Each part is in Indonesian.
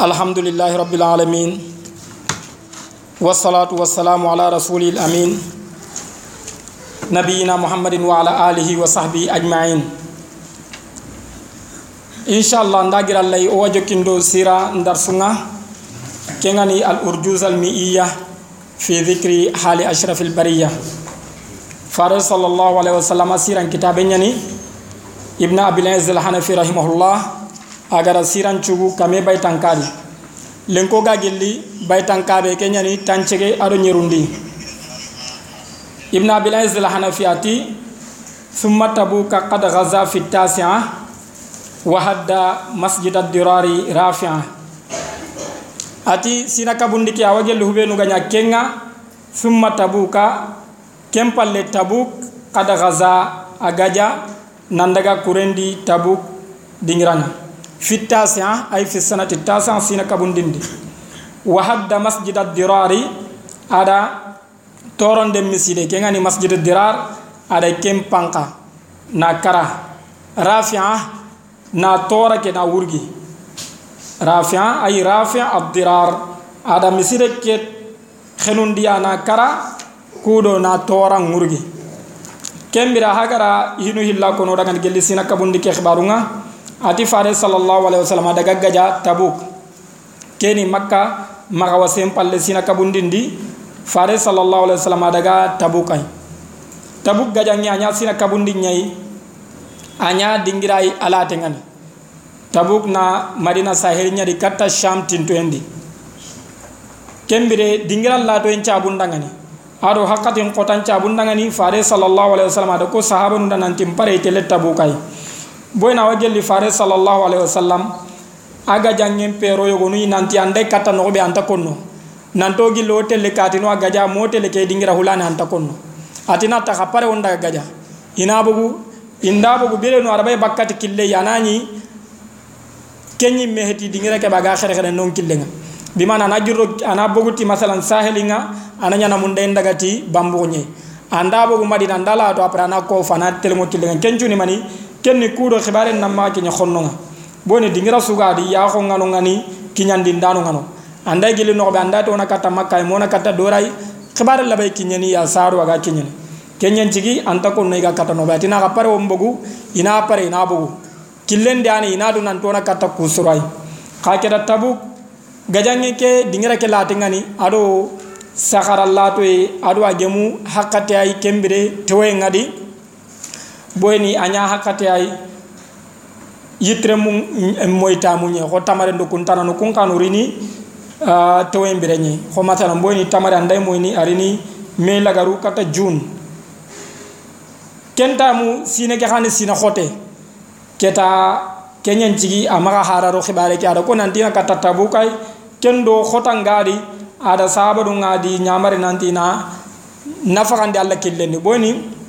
الحمد لله رب العالمين والصلاة والسلام على رسول الأمين نبينا محمد وعلى آله وصحبه أجمعين إن شاء الله نداغر الله وجكندو سيرا ندرسنا كنغني الأرجوز المئية في ذكر حال أشرف البرية فارس صلى الله عليه وسلم سيرا كتابين ابن أبي العز الحنفي رحمه a gara siran cugu kame baytankadi lenko ga gelli baytankaɓe ke ñani tancege aɗo ñerundi ibn abilais de summa tabuka qad gaza fi tasia wa hadda masjid addirari rafia. Ati sina kabundi ke awa gelli huɓenuga ña kenga summa tabuka ken le tabuk qad gaza a gaja nandaga kurendi tabuk dingirana Fitas ya, ay fi sanati tasan sina kabundindi. Wa hadda masjid ad-dirari ada toronde miside. Ke ngani masjid ad-dirar ada kempanka na kara. Rafi'a na tora ke na wurgi. Rafi'a ay rafi'a ad-dirar ada miside ke khenundiya na kara kudo na tora ngurgi. Kembira hagara hinu hilla kono dagan gelli sina kabundi ke khbarunga ati fare sallallahu alaihi wasallam daga gaja tabuk. Keni makka maka wasem palle sina kabundindi fare sallallahu alaihi wasallam daga tabuk ay tabuk gaja nya nya sina kabundi nyai anya dingirai ala tengani tabuk na madina sahel nya di katta sham tinto endi kembire dingiral la to en cabundangani ado hakatin qotan cabundangani fare sallallahu alaihi wasallam da ko sahaba nu nan timpare tele tabukai boyna wa gelli fare sallallahu alaihi wasallam aga jangen pero yogo nu nanti ande kata no be anta konno nanto gi gillo tele katino aga ja mo tele ke dingira hulana anta konno atina ta khapare onda gaja ina bugu inda bugu bire no arabe bakkati kille yanani kenyi meheti dingira ke baga khere khere non kille nga bimana na jurro ana buguti masalan sahelinga ananya na munde ndagati bambu bambunye anda bugu madina ndala to aprana ko fana telmo kille nga kenchuni mani kenni kudo khibaren namma kinya khonnonga boni dingira suga di ya ko ngano ngani kinyandi ndano ngano anda gili no be anda to na kata mo na kata dorai khibaren labay kinyani ya saru aga kinyani kenyan cigi anta ko no ga kata no be tina ga pare ina pare ina bogu. Killen dani ina du nan to na kata kusurai ka keda tabu gajange ke dingira ke latingani ado sakara lato e ado agemu hakate ay kembire tewe ngadi boyni anya hakate ay yitre mu moyta mu nye ko tamare ndo kun tanano kun kanu rini uh, tewe mbire nye ko matala tamare anday arini me lagaru kata june. Kenta mu sine ke khani sine khote keta kenyen cigi amaga hararo khibare ke ada ko nanti na kata tabukay kendo khota ngadi ada sabadu ngadi nyamare nanti na nafakande alla killendi boyni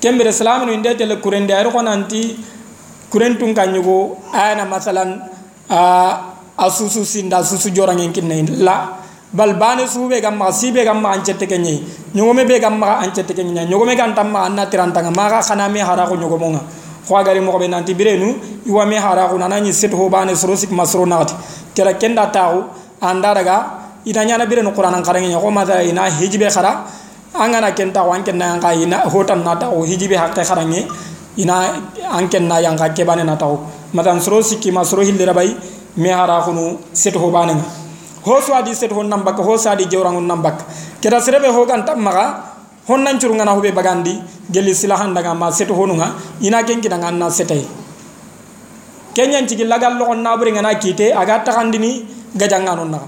kembere silaminu inde tele kurende ayro ko nanti kurentun kanyugo ayana masalan a susu sinda susu jorangen kinne la bal bane sube gam ma sibe gam ma ancete kenye. Nyogome be gam ma ancete kenye nyogome kan tamma anna tirantanga. Maga khana me hara ko nyogomo nga ko gari mo be nanti birenu iwa me hara ko nanani set ho bane sorosik masro nati. Kera kenda taw anda daga ina nyana birenu qur'an karange ko ma ina hijbe khara angana kenta wanken na nga ina hotan na taw hijibe hakke kharange ina anken na yang ke bane na taw matan soro sikki ma soro hille rabay me hara khunu set ho bane nga ho so adi set ho nambak ho sa di jewrangun nambak. Keda serebe ho gan tamaga hon nan curu ngana hobe bagandi geli silahan daga ma set ho nunga ina ken kida nganna setay kenyan cigi lagal lo na buri ngana kite aga takandini gajangano na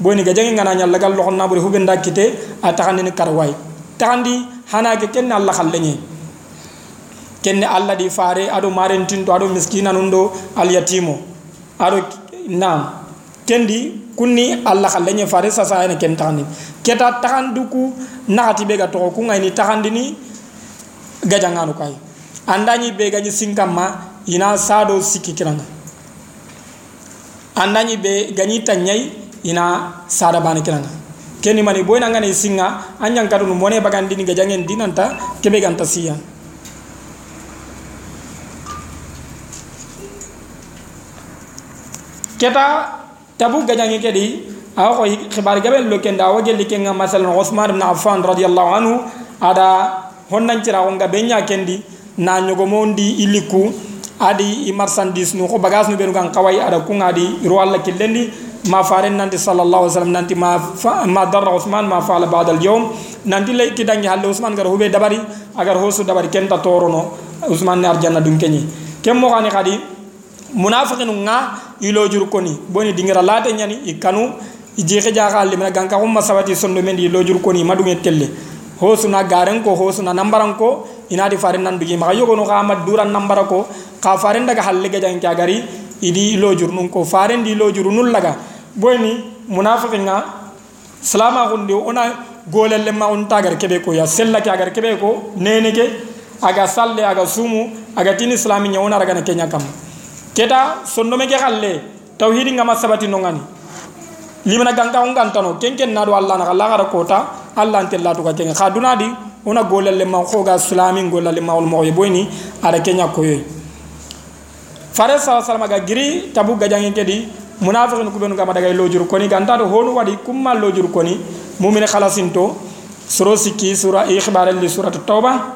boni gajangi ngana nyal lagal lo na buri hubenda kite a takandini karwai takandi hanake kenne allah hallenye kenne allah di fare aɗo marentinto aɗo miskina nun ɗo alyatimo aɗo nam kendi kunni allah hallenye fare sasa ene ken takandi keta takandu ku nakati ɓe ga toxo ku gayni takandini gajanganu kay andañi ɓe gañi sinkamma ina saɗo sikki kiranga. Andañi ɓe gañi tañay ina saɗa ba ne kiranga. Keni mani boyna ngane singa anyan kadu no mone bagandi ni gajangen dinanta kebe ganta siya. Keta tabu gajangi kedi awa ko khibari gabe lo kenda awa gelli kenga masalan Uthman ibn Affan radiyallahu anhu ada honnan cira on ga benya kendi na nyogo mondi iliku adi i marchandise nu ko bagage nu benu kan kawai ada kunga di ro Allah killendi ma faren nanti sallallahu alaihi wasallam nanti ma ma darra Uthman ma faala ba'da al-yawm nanti lay kidangi halle Uthman gar hube dabari agar hosu dabari kenta torono Uthman ne arjanna dum kenyi kem mo khani khadi munafiqin nga ilo jur koni boni dingira late nyani ikanu ije ke jaga le mena ganka ko masawati sondo mendi ilo jur koni madunge telle. Hosu na garen ko hosu na nambaran ko inadi faren nan dugi. Ma yogo no ka ma duran nambara ko ka faren daga halle ga jang gari idi ilo jur nun ko. Faren di ilo jur nun laga boni munafiqin nga salama gundi ona golelle ma on tagar kebe ko ya sella ke agar kebe ko nene ke aga salle aga sumu aga tin islami nyawna raga na kenya kam. Keta sondome ke xalle tawhidi ngama sabati nongani. Limana ganka on gantano kenken na do allah na allah gara kota allah ante latu ka kenga khaduna di ona golale ma ko ga islami golale ma ul moye boyni ara kenya koyoy. Fare sa salama ga giri tabu ga jangi kedi munafiqin kuɓenu gama dagay lojuru koni gantato honu waɗi kumma lojuru koni. Mumine halasinto soro sikki sura ihbarelli suratu tawba.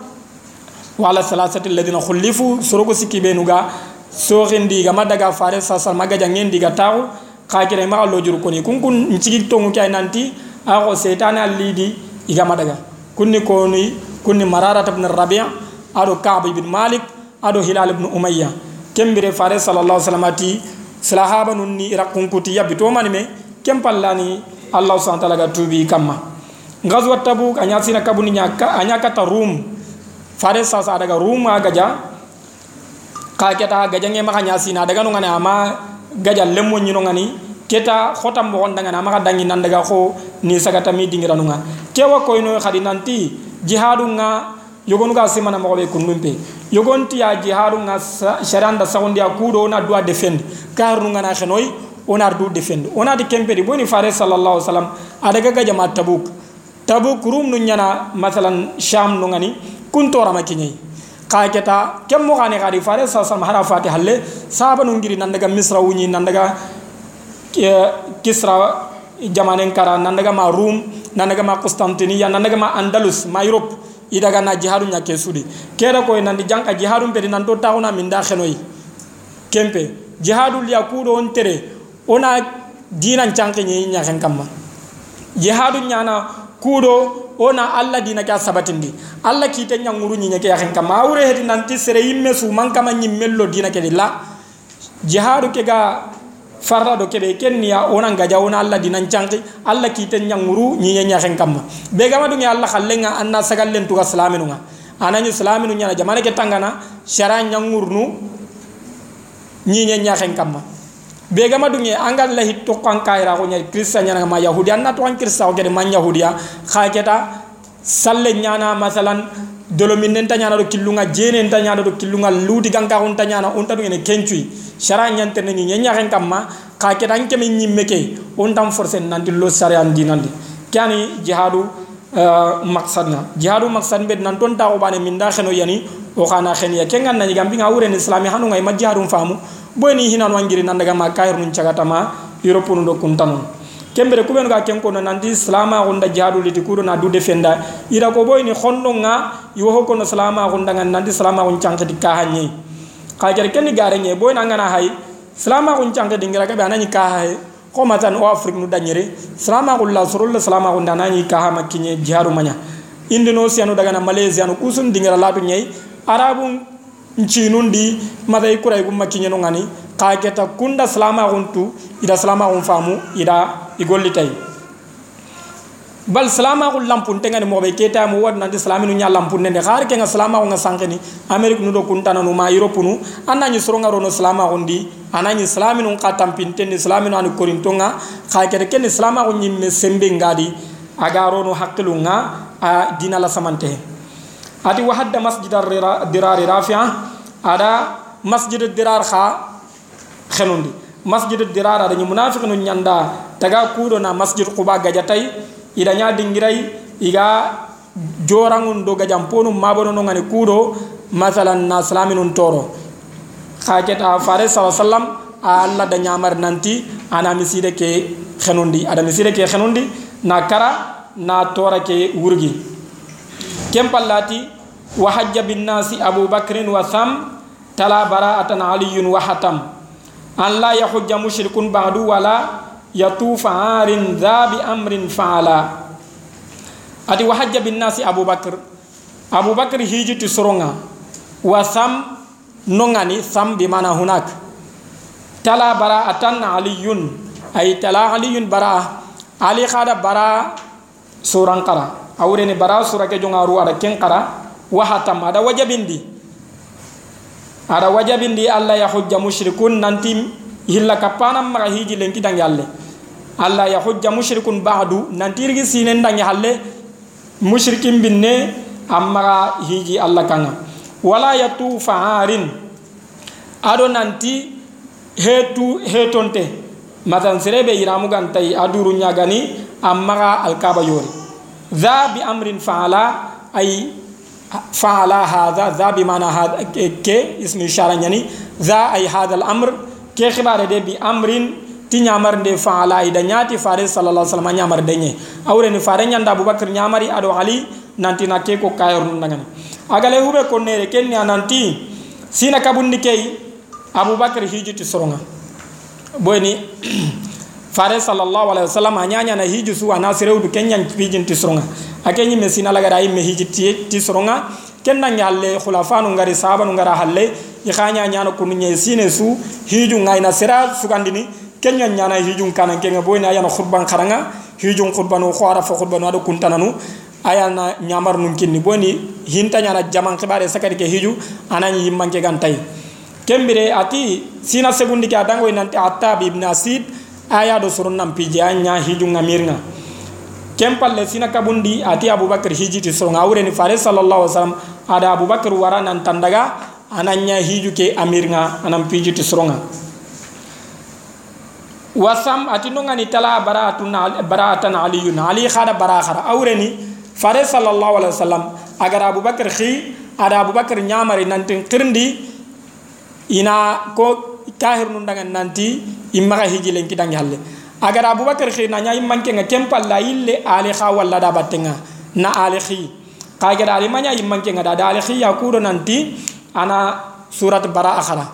Wa ala salasati alladina hullifu sorogo sikki ɓenuga sohindiga maddaga fare sasal magga jangendiga taxu xakira maxa lojuru koni. Kunkun ncigi tongu ke ay nanti axo setane a lidi igama daga kunni koni kunni mararata bne rabia aɗo kaab ibne malik aɗo hilal ibne umayya. Kembire fare salallah sallam ati ti sahaba nun ni rakun kuti yabi to mani me kem pallani allah subhanahu wa ta'ala ga tubi kamma. Ngazwat tabuk anya sina kabuni nyaka anya kata rum fare sasa daga rum aga ja ka keta gajange maka nyasina daga no ngani ama gaja lemmo nyino ngani keta khotam mo ndanga na maka dangi nan daga ko ni sagata mi dingira no nga kewa ko ino khadi nanti jihadu nga yogonu ga simana mo be kundumpe. Yogonti ya jihadu nga sharanda saundi ya kudo na dua defend. Kar no ngana khenoy onar du defend. Ona di kempedi boni fare sallallahu alaihi wasallam adaga gaja ma tabuk. Tabuk rum nu nyana masalan sham no ngani kuntora makinyai kaketa kem mo gane gadi fare sa sa mahara fati halle sahaba no ngiri nan daga misra wuni nan daga kisra jamanen kara nan daga ma rum nan daga ma constantiniya nan daga ma andalus ma europe idaga na jihadu nya kesudi kera ko nan di janka jihadu be nan to tauna min da khenoy kempe jihadu liya kudo on tere ona dinan chanke nyi nya khen kamma jihadu nyana kudo ona alla dina ka sabatindi. Alla ki te nyanguru nyi ke yahen kama awre hedi nanti sere yimme su man kama nyi mello dina ke la jihadu ke ga farra do ke be kenniya ona ngaja ona alla dina chanki alla ki te nyanguru nyi nya yahen kama be ga madu ngi alla khallenga anna sagallen tuga salaminu nga ananyu salaminu nya jamane ke tangana shara nyangurnu nyi nya yahen kama be ga madu ngi angal la hitto kan kayra ko nya krista nya ma yahudi. Anna to an krista o gede man yahudiya khaketa salle nyana masalan dolomin nen tanyana do kilunga jene nen tanyana do kilunga ludi ganka tanyana on tadu ene kencui. Shara nyante ne nyenya ren kamma ka ke dan ke min nyimmeke on tam force nan di lo sare andi nandi kani jihadu maksadna jihadu maksad be nan ton ta o bane min da kheno yani o khana khen ya kengan nan gambi nga ni islami hanu ngai majihadu famu boni hinan wangiri nan daga ma kayr nun cagata ma europe nu do kembere kuɓen ga ken kono nanti salama gonda jaaduliti kuɗo na du defenda. Ira ko boyni honɗo ga iwo ho kono salama gonda gan nanti salama gon kaha ñeyi ka jere kenni gare ñe boyna ngana hay salama gon canketi ngira kaɓe anañi kaha he koma tan o afrique nu dañere salama gon la sorolla salama gonda anañi kaha makkiñe jihadu maña indonésie anu dagana malaisie anu kusun dingira latu ñeyi arabu ncinundi maday kuray gum makkiñe no ngani. Ka keta kunda salama gontu ida salama gon famu ida i gollitay bal silamaku lampunte ngani moɓe ketamu waɗnande silaminu ña lampunde nde har kenga silamaku nga sankini amérique nu ɗo kuntananu ma europe nu annañi sorongarono silamaku ndi anañi silaminu ka tampintendi silaminu ani korinto nga ha kete kendi silamaku ñimme sembe ngadi agarono haqqilu nga a dina la samante. He ati wahadda masjida dirari rafia aɗa masjida dirar ha xenundi. Masjid dirar ada ni munafiqun nyanda. Taga kudo na masjid quba gajatay ida nya dingirai iga jorangun do gajam ponu mabono no kudo masalan na salaminun toro. Khaketa fare wasallam alla da ñamar nanti ana miside ke xenundi ada miside ke xenundi na kara na tora ke wurgi. Kem pallati wa hajja binnasi abubakrin wa sam tala bara'atan aliyun wa hatam an la yahujja mushrikun ba'du wala yatufa arin dha bi amrin fa'ala. Ati wa hajja binnasi abubakr abubakr hijiti soronga. Wa sam nongani sam bi mana hunak. Tala bara atan aliyun. Ay tala aliyun bara ali khada bara suran qara bara sura ke jonga ru ada ken qara wa hatam ada wajabindi ada wajabindi alla ya hujja musyrikun nanti hilla kapana ma hiji lenki dang yalle alla ya hujja musyrikun ba'du nanti rigi sinen dang yalle musyrikin binne amma hiji alla kanga. Wala yatufa harin ado nanti hetu hetonte. Matan serebe iramu gantai aduru nyagani amma alkaba yori. Za bi amrin faala ay faala hadha za bi mana hadha ke ismi ishara nyani za ay hadha al amr ke khibare de bi amrin ti nyamar de faala ida nyati fare sallallahu alaihi wasallam nyamar de nye. Awre ni fare nyanda abubakar nyamari ado ali nanti na ke ko kayor nangani. Agale hube konnere kenni ananti sina kabundi kei abubakar hijiti soronga. Boyni fare sallallahu alaihi wasallam anyanya na hiju su ana sirewdu kenyan hijinti soronga akenyi me sina lagara imme hijiti ti soronga. Kenna nyalle khulafanu ngari sahaba ngara halle. I khanya nyana kunu nye sine su hiju ngaina sira sugandini. Kenya nyana hiju kana kenga boyni ayana khurban kharanga. Hiju khurban o khwara fo khurban ado kuntananu ayana nyamar nun kinni boni hinta nyana jaman khibare sakari ke hiju anani yimmanke gantai. Kembire ati sina segundi ke adango nanti atta ibn asid aya do surun nam pije anya hiju ngamirnga kempalle sina kabundi ati abubakar hiji ti songa awre ni fare sallallahu alaihi wasallam. Ada abubakar wara nan tandaga ananya hiju ke amirnga anam piji ti songa wasam ati no ngani tala baratun baratan aliyun. Ali khada bara khara awre ni fare sallallahu alaihi wasallam agar Abu Bakar khi ada Abu Bakar nyamari nanti kirndi ina ko kahir nun dangan nanti imma hiji len kidang halle agar Abu Bakar khi na nyai manke nga kempal la ille ali kha walla da batenga. Na ali khi. Kaga ali manya immanke nga da ali khi ya kudo nanti ana surat bara akhara.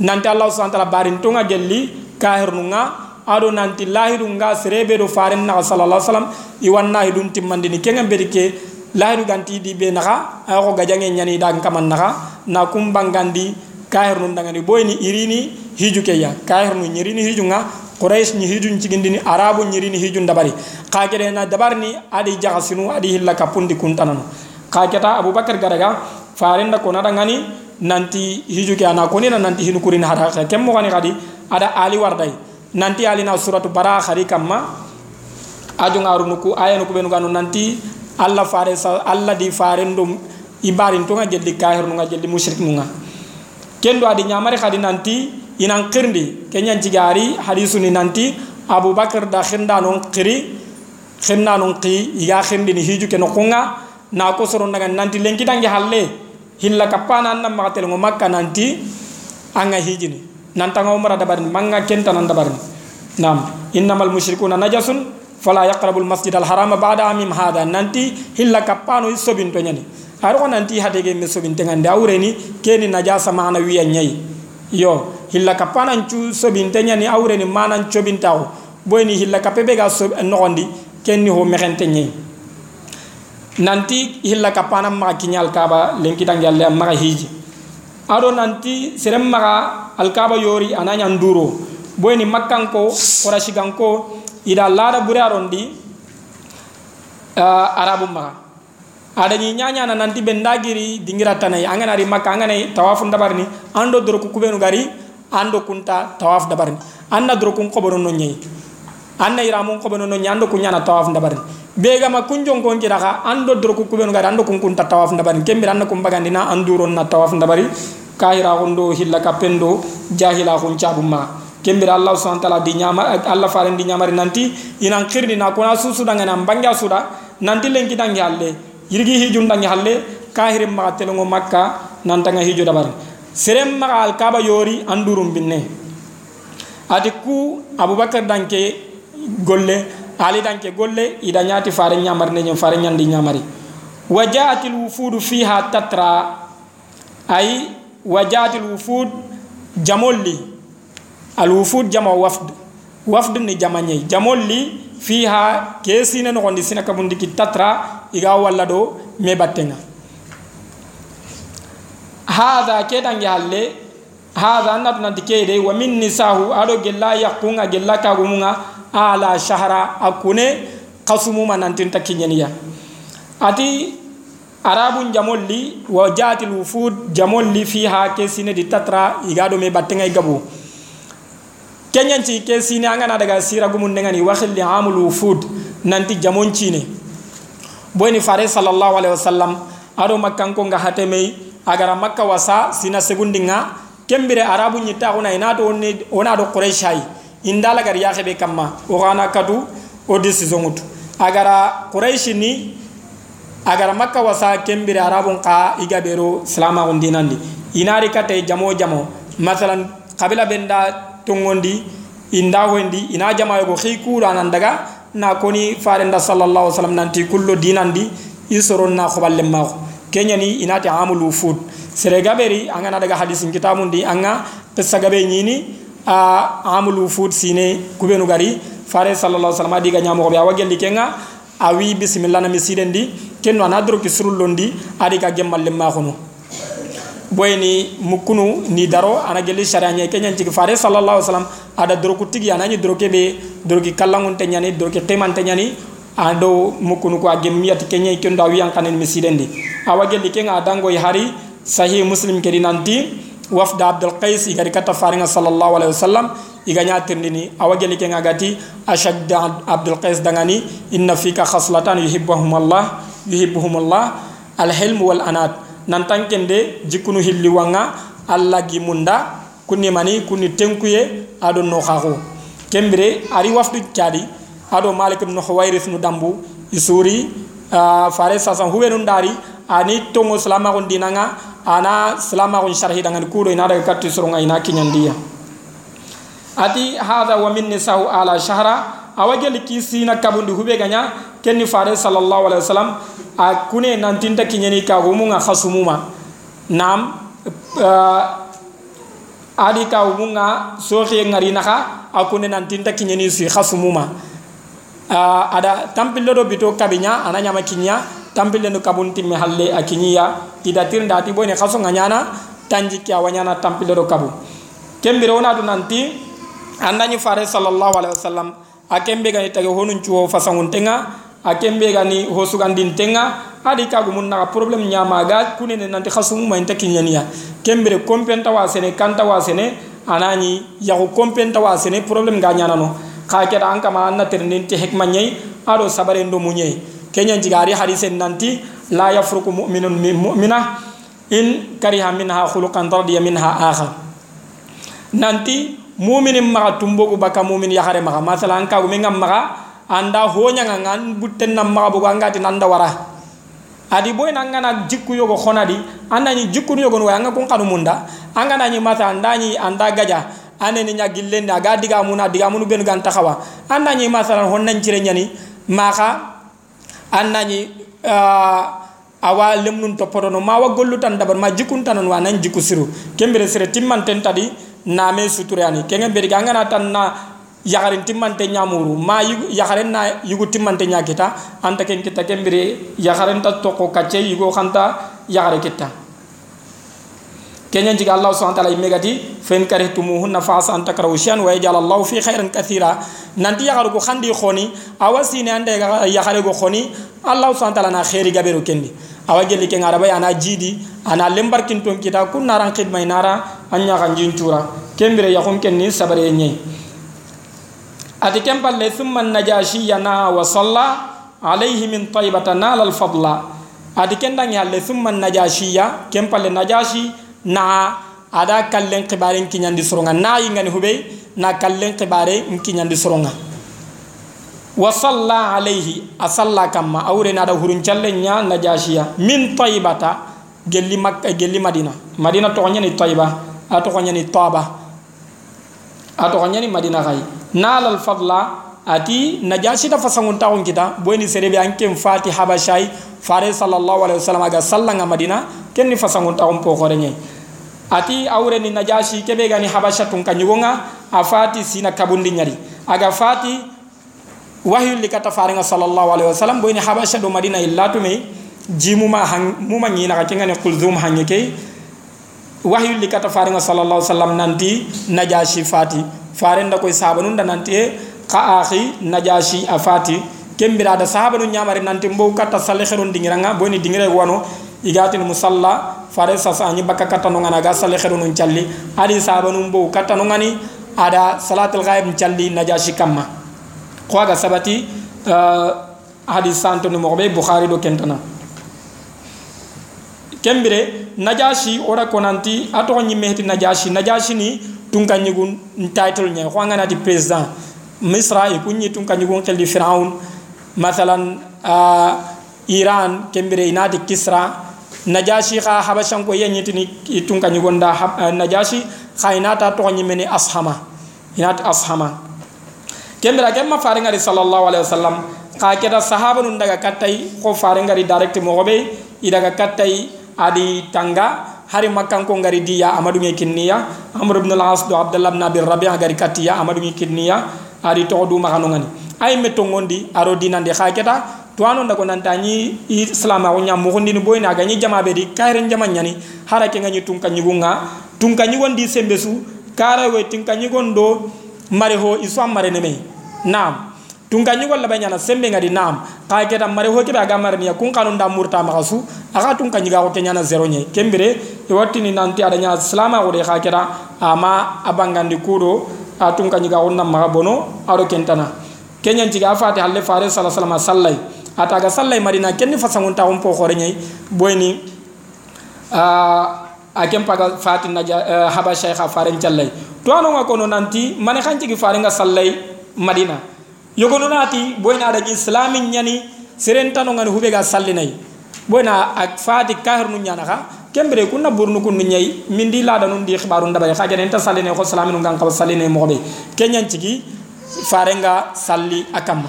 Nanti Allah subhanahu wa ta'ala barin tunga gelli kahir nunga ado nanti lahidu nga serebe do faren na sallallahu alaihi wasallam iwanna hidun timmandini kenga berike lahidu ganti di be naga ako gajange nyani da kaman naga na kumbangandi kahir nun dangani boyni irini hiju keya kahir nun nyirini hiju nga quraish ni hiju cigindini arabu nyirini hiju dabari. Kagere na dabarni adi jagasinu adi hilla kapundi kuntanano kageta abubakar garaga faren da kona dangani nanti hiju ke ana konina nanti hinu kurin hada kemmo kani kadi ada ali wardai. Nanti alina suratu bara khari kamma aju ngaru nuku aya nuku benu nanti alla fare sa alla di fare ndum ibarin to nga jelli kahir nu nga jelli musyrik nu nga kendo adi nyamare khadi nanti inan qirndi kenyan cigari hadisu ni nanti abu bakar da khinda non qiri khinna non qi iga khindi ni hiju keno kunga na ko soro ndaga nanti. Lenki dangi halle hilla kapana nan magatel ngo makka nanti anga hijini nantanga umra dabarni manga kenta nan dabarni nam innamal musyrikuna najasun fala yaqrabul masjidal harama ba'da amim hada. Nanti hilla kappano isobin to nyani ar ko nanti hadege me sobin tengande awreni keni najasa mana wiya nyai. Yo hilla kappana cu sobin tenyani awreni mana cobin taw boyni hilla kapebe ga so nogondi kenni ho mexente nyai. Nanti hilla kappana ma kinyal kaba lenki dangalle ma hiji. Ado nanti serem maga alkaba yori ananya nduro. Boyni makkanko korashiganko ida lada bure arondi uh, arabu maga ada ni nyanya na nanti bendagiri dingira tanai angana ri makka angana tawafu ndabarni ando doro ku kubenu gari ando kunta tawaf dabarni anna doro kun no nyai anna iramun qobono no nyando kunyana tawaf ndabarni bega ma kunjon kon ando doro ku kubenu gari ando kun kunta tawaf ndabarni kembira anna kumbagandi na anduro na tawaf ndabari. Kahira gondo hilla kapendo jahila kun cabuma kembira allah subhanahu wa ta'ala di nyama allah faren di nyamari nanti. Inan khirni na kona susu danga nan bangya suda. Nanti lenki dangi halle yirgi hijun dangi halle kahire ma telongo makka nan tanga hijo dabar. Serem ma al kaba yori andurum binne. Ati ku abubakar danke golle ali danke golle ida ñaati fare ñamari ne ñen fare ñandi ñamari wa jaat lwufud fiha tatra. Ay wa jaat lwufud jamol li alwufud jama wafd. Wafd ni jama ñey jamol li fiha ke sina nogondi sina kabundi ki tatra iga walla do me battenga. Hada ke tange halle hada annatu nanti keyde wa min nisahu aɗo gella yakkunga gella kagumunga ala shahra a kune kasumuma nantinta kiñeniya ati arabun jamolli wa jatil wufud jamolli fiha ke sinedi tatra iga ɗo me battenga i gabu kenyanci ke sini an gana daga sira gumun dengan ni wakil li amul wufud nanti jamonci ne boni fare sallallahu alaihi wasallam ado makkan ko nga hate mai agara makka wasa sina segundinga kembire arabu nyita ona ina do ne ona do qurayshai. Indala gar yaxe be kamma o gana kadu o decision mutu agara qurayshi ni agara makka wasa kembire arabun ka igabero salama gondinandi inari kate jamo jamo. Masalan qabila benda tongondi inda hoyndi ina jamayogo xi kuranan daga na koni farenda sallallahu alaihi wasallam nanti kullo dinandi i soron na xoɓallen maxo keñani inati amulu fut sere gaɓeri angana daga hadisin kitamundi anga pessa gaɓe ñini a amulu fut sine kuɓenu gari. Fare sallallah sallam a diga ñamoxoɓe awa gelli kenga a wi bisimilla nami siden di kenno ana doroki surullon di adi ka gemmallen maxunu boyni mukkunu ni daro ana gelli sharia ñe keñancigi fare sallallah sallam ada doroku tigi anañi doroke ɓe doroki kallangunte ñani doroki qimante ñani ado mukkunu ko a gemmiyati keñayi kendo a wiyankanen mi siden di awa gelli kenga a dangoy hari sahih muslim kedi nanti wafda abdul qais igari kata faringa sallallahu alaihi wasallam iga ñatirndini awa geli ke ngagati ashadda abdul qais dangani inna fika khaslatan yuhibbuhum allah yuhibbuhum allah al hilm wal anat nan tankende jikunu hilli wanga alla gi munda kunni mani kunni tenkuye ado no khaxo kembire ari wafdu tiadi ado malik ibn huwairis nu dambu isuri uh, fare sasan huwe nun dari ani tongo salama kon dinanga ana silama kun sharhi dengan kudo ina daga katti soronga ina kinyandiya ati hadha wa min nisau ala shahra awagel kisina kabundi hube ganya kenni fare sallallahu alaihi wasallam a kune nantinta kinyani ka humunga khasumuma nam uh, adi ka humunga sohi ngari naka akune nantinta kinyani si khasumuma uh, ada tampilo do bito kabinya ananya makinya tampille no kabunti me halle akiniya ida tirnda ti boyne khaso nganyana tanji kya wanyana tampille do kabu. Kembire wona do nanti andani fare sallallahu alaihi wasallam akembe gani tage honun chuo fasangun tenga akembe gani hosugandin tenga adi kagu mun na problem nyama ga kunene nanti khaso mu mayta kinyaniya kembire kompenta wa sene kanta wa sene anani yago kompenta wa sene problem ga nyana no ka keda an kama anna ternin te hekma nyai ado sabare ndo hadisen nanti la yafruku mu'minun min mu'mina in kariha minha khuluqan radiya minha akha nanti mu'minin maga tumbogu baka mu'min yahare maga. Masalan ka gumi ngam maga anda honya ngan butten nam maga bugo angati nanda wara. Adi boy nangana jikku yogo khonadi anda ni jikku yogo no anga kun kanu munda. Anga nani mata anda ni anda gaja. Ane ni nyagillen na ga diga muna diga munu ben gan takhawa anda ni masalan honnan nyani maka annañi uh, awa lemnun topporono ma wa gollu tan dabar ma jikun wa siru. Kembere sere timmanten tadi name suturani kenge beri gangana tan na yagarin timmante ñamuru ma yagaren na yugu timmante ñakita anta ken kita kembere yagaren ta toko kacce yugo xanta yagare kitta kenyan jiga Allah subhanahu ta'ala imegati fa in karihtumuhunna fa asa an takrahu shay'an wa yaj'al Allah fi khairin kathira. Nanti ya garu khandi khoni awasi ne ande ya gare go khoni Allah subhanahu ta'ala na khairi gaberu kendi. Awageli ke ngaraba ana jidi ana lembar kin ton kita kun naran khidmay nara anya kan jintura kembere ya khum kenni sabare nye. Ati kempalle thumma najashi yana wa salla alayhi min tayyibatan nal al fadla ati kendang ya le thumma najashi ya. Kempalle najashi na ada kallen kibare kiñandi soronga. Na yingani hube na kallen kibare kiñandi soronga. Wa salla alayhi a salla kamma awre na da hurun challe nya najashiya min taybata gelli makka gelli madina. Madina to nyani tayba a to nyani taba ato nyani madina gai nalal fadla ati najashi ta fasangun taun kita boyni serebe anke fati habashai fare sallallahu alaihi wasallam aga sallanga madina kenni fasangun taun po khorenye ati awre ni najashi kebe gani habasha tun kanyugonga afati sina kabundi nyari. Aga fati wahyu likata farenga sallallahu alaihi wasallam boyni habasha do madina illatu me jimuma hang muma nyina ka kengani kulzum hanyeke wahyu likata farenga sallallahu alaihi wasallam nanti najashi fati farenda koy sabanunda nanti ka akhi najashi afati kembira da sahaba nu nyamari nanti mbo kata salle kheron dingiranga boni dingire wano igatin musalla fare sasa anyi bakka kata no ngana ga salle kheron challi adi sahaba nu mbo kata no ngani ada salatul ghaib challi najashi kamma ko aga sabati uh, hadis santo ni mo bukhari do kentana kembire najashi ora konanti ato nyi mehti najashi. Najashi ni tunka nyigun title nya ko ngana di president. Misra e kunyi tun kanyugon keldi firaun. Mathalan uh, iran kembere inati kisra. Najashi kha habashan ko yanyitini tun kanyugon da uh, najashi. Kha inata to meni ashama. Inati ashama. Kembere kemma faringari sallallahu alaihi wasallam. Ka keda sahaba nun daga kattai ko faringari direct mo gobe idaga kattai adi tanga hari makkan ko ngari diya amadu ngi kinniya amr ibn al-as do abdullah ibn abi rabi'a gari katiya amadu ngi kinniya ari to du makano ngani ay meto ngondi aro dinande khaketa to anon da ko nanta ni islam ko nyam mo ni boyna ga ni jama be di kayren jama nyani. Harake ngani tun kanyi gunga tun kanyi gondi sembe su kara we tin kanyi gondo mare ho mare ne me nam tun kanyi golla ba nyana sembe ngadi nam ka keta mare ho ke ba gamar ni kun kanun da murta makasu. Aga tun ga ko ke nyana zero kembere e wattini nanti adanya islam ko de khaketa ama abangandi kudo atun ka nyiga onna ma bono aro kentana. Kenyan tiga fati halle fare sallallahu alaihi wasallam ata ga sallai marina kenni fasangun ta po khore nyai. Boyni a a kem paga fati na haba shaykha fare challai. To anu nga kono nanti mane khanci gi fare nga sallai madina yogono naati boyna aɗa ƴi slamin ñani seren tano ngani huɓe ga sallinayi boyna a faati kahir nu ñana xa kembere kun na burnu kun nu ñayi min di nun di xibaru ndabaye xa kene nta salline xo slaminu ngan xawa salline moxoɓe ke ñan cigi farenga salli a kamma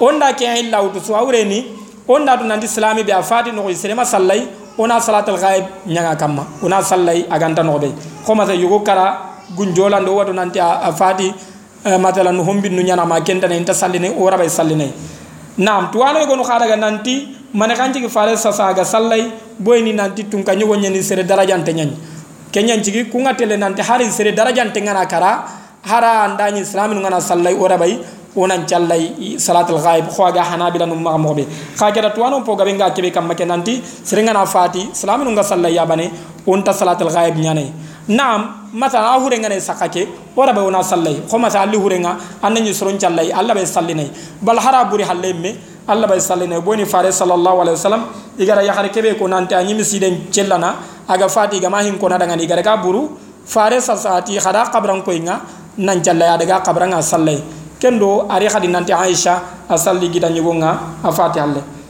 on da ke ay lawtu so awreni on da tunandi slami be a faati noxoy serema sallay ona salatal ghaib ñaga kamma ona sallay aganta noxoɓe xomasa yogo kara gunjolando watu nanti a matalan hombi nu nyana ma kenta ne enta salline ora bay salline nam tuwano go no khada nanti mane kan cigi fare sasaga sallay boyni nanti tun ka ñogo ñani sere darajante ñañ keñan cigi kunga tele nanti hari sere darajante ngana kara hara andañi islaminu ngana sallay ora bay wonan callay salatul ghaib xoaga hanabila num maxa moxoɓe xa keta tuwano po gabe nga keɓe kam make nanti sere ngana fati islaminu nga sallay yabane wonta salatul ghaib ñanay naam matala a hurengana saka ke wara ɓe wona sallayi homata alli hurenga annañi soron callayi allah ɓe sallinayi bal hara ɓuri halley me allah ɓe sallinayi boni fare sallllahu alayhi wa sallam igara yahare keɓe ko nante a ñimi siɗen cellana aga fati igama hin kona ɗagani igara ga buru fare sasati hada kabrankoyga nan callayi adaga kabranga sallayi ken do ari hadi nante aicha a salli gidañigonga a fati halle.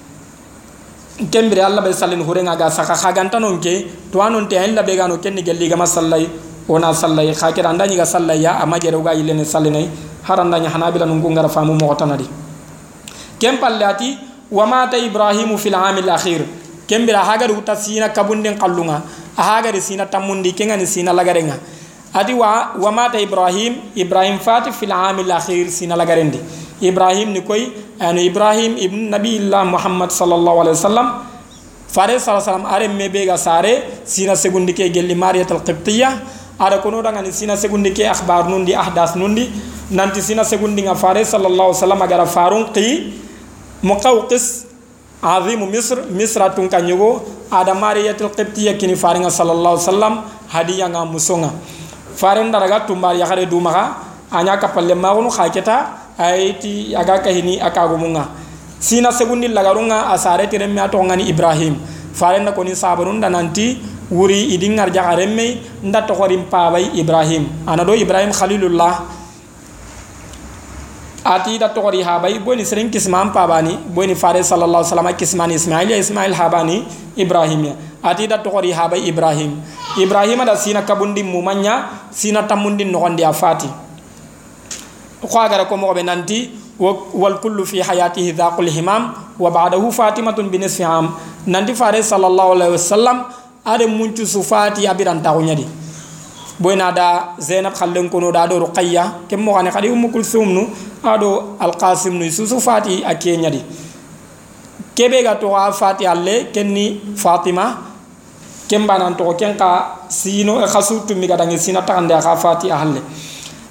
Kembere allah bay sallin hurenga ga saka khaganta non ke to anon te en labe gano kenni gelli ga masallai ona sallai khakira andani ga sallai ya amajere ga yilene sallinai harandanya hanabila nun ngara famu mo tanadi kem pallati wa mata ibrahimu fil amil akhir kem bira hagar uta sina kabundin qallunga hagar sina tamundi kengani sina lagarenga adi wa wa mata ibrahim ibrahim fati fil amil akhir sina lagarendi ibrahim ni koy anu ibrahim ibn nabiillah muhammad sallallahu alaihi wasallam fare sallallahu alaihi wasallam are mebe ga sare sina segundi ke gelli mariyatul qibtiyya ada kono daga ni sina segundi ke akhbar nundi ahdas nundi nanti sina segundi nga fare sallallahu alaihi wasallam agara farun qi muqawqis azimu misr misra tun ka ñogo ada mariyatul qibtiya kini faringa sallallahu alaihi wasallam hadiya nga musonga. Farin daraga tumbar yakare du maga anya kapalle magunu khaketa ayti aga kahini akagumunga. Sina segundi lagarunga asare tiremme atongani ibrahim. Farin na koni sabarun nanti wuri idin ngarja aremme nda to khorim pabay ibrahim. Anado ibrahim khalilullah. Ati da togori habay boni seren kisman pabani boni fare sallallahu alaihi wasallam kisman ismail ya ismail habani ibrahim ya. Ati da togori habay ibrahim. Ibrahim da sina kabundi mumanya sina tamundi nogondi afati ko agara ko mo be nanti wal kullu fi hayatihi dhaqul himam wa ba'dahu fatimatun bi nisfi am. Nanti fare sallallahu alaihi wasallam ade muncu sufati abiran taxuñadi boyna da zainab khallen kono da do ruqayya kem mo xane khadi ummu kulsum nu ado alqasim nu susu fati a keñadi kebe ga to fati alle kenni fatima kem banan to ken ka sino khasu tummi ga dangi sina taxande xa fati a halle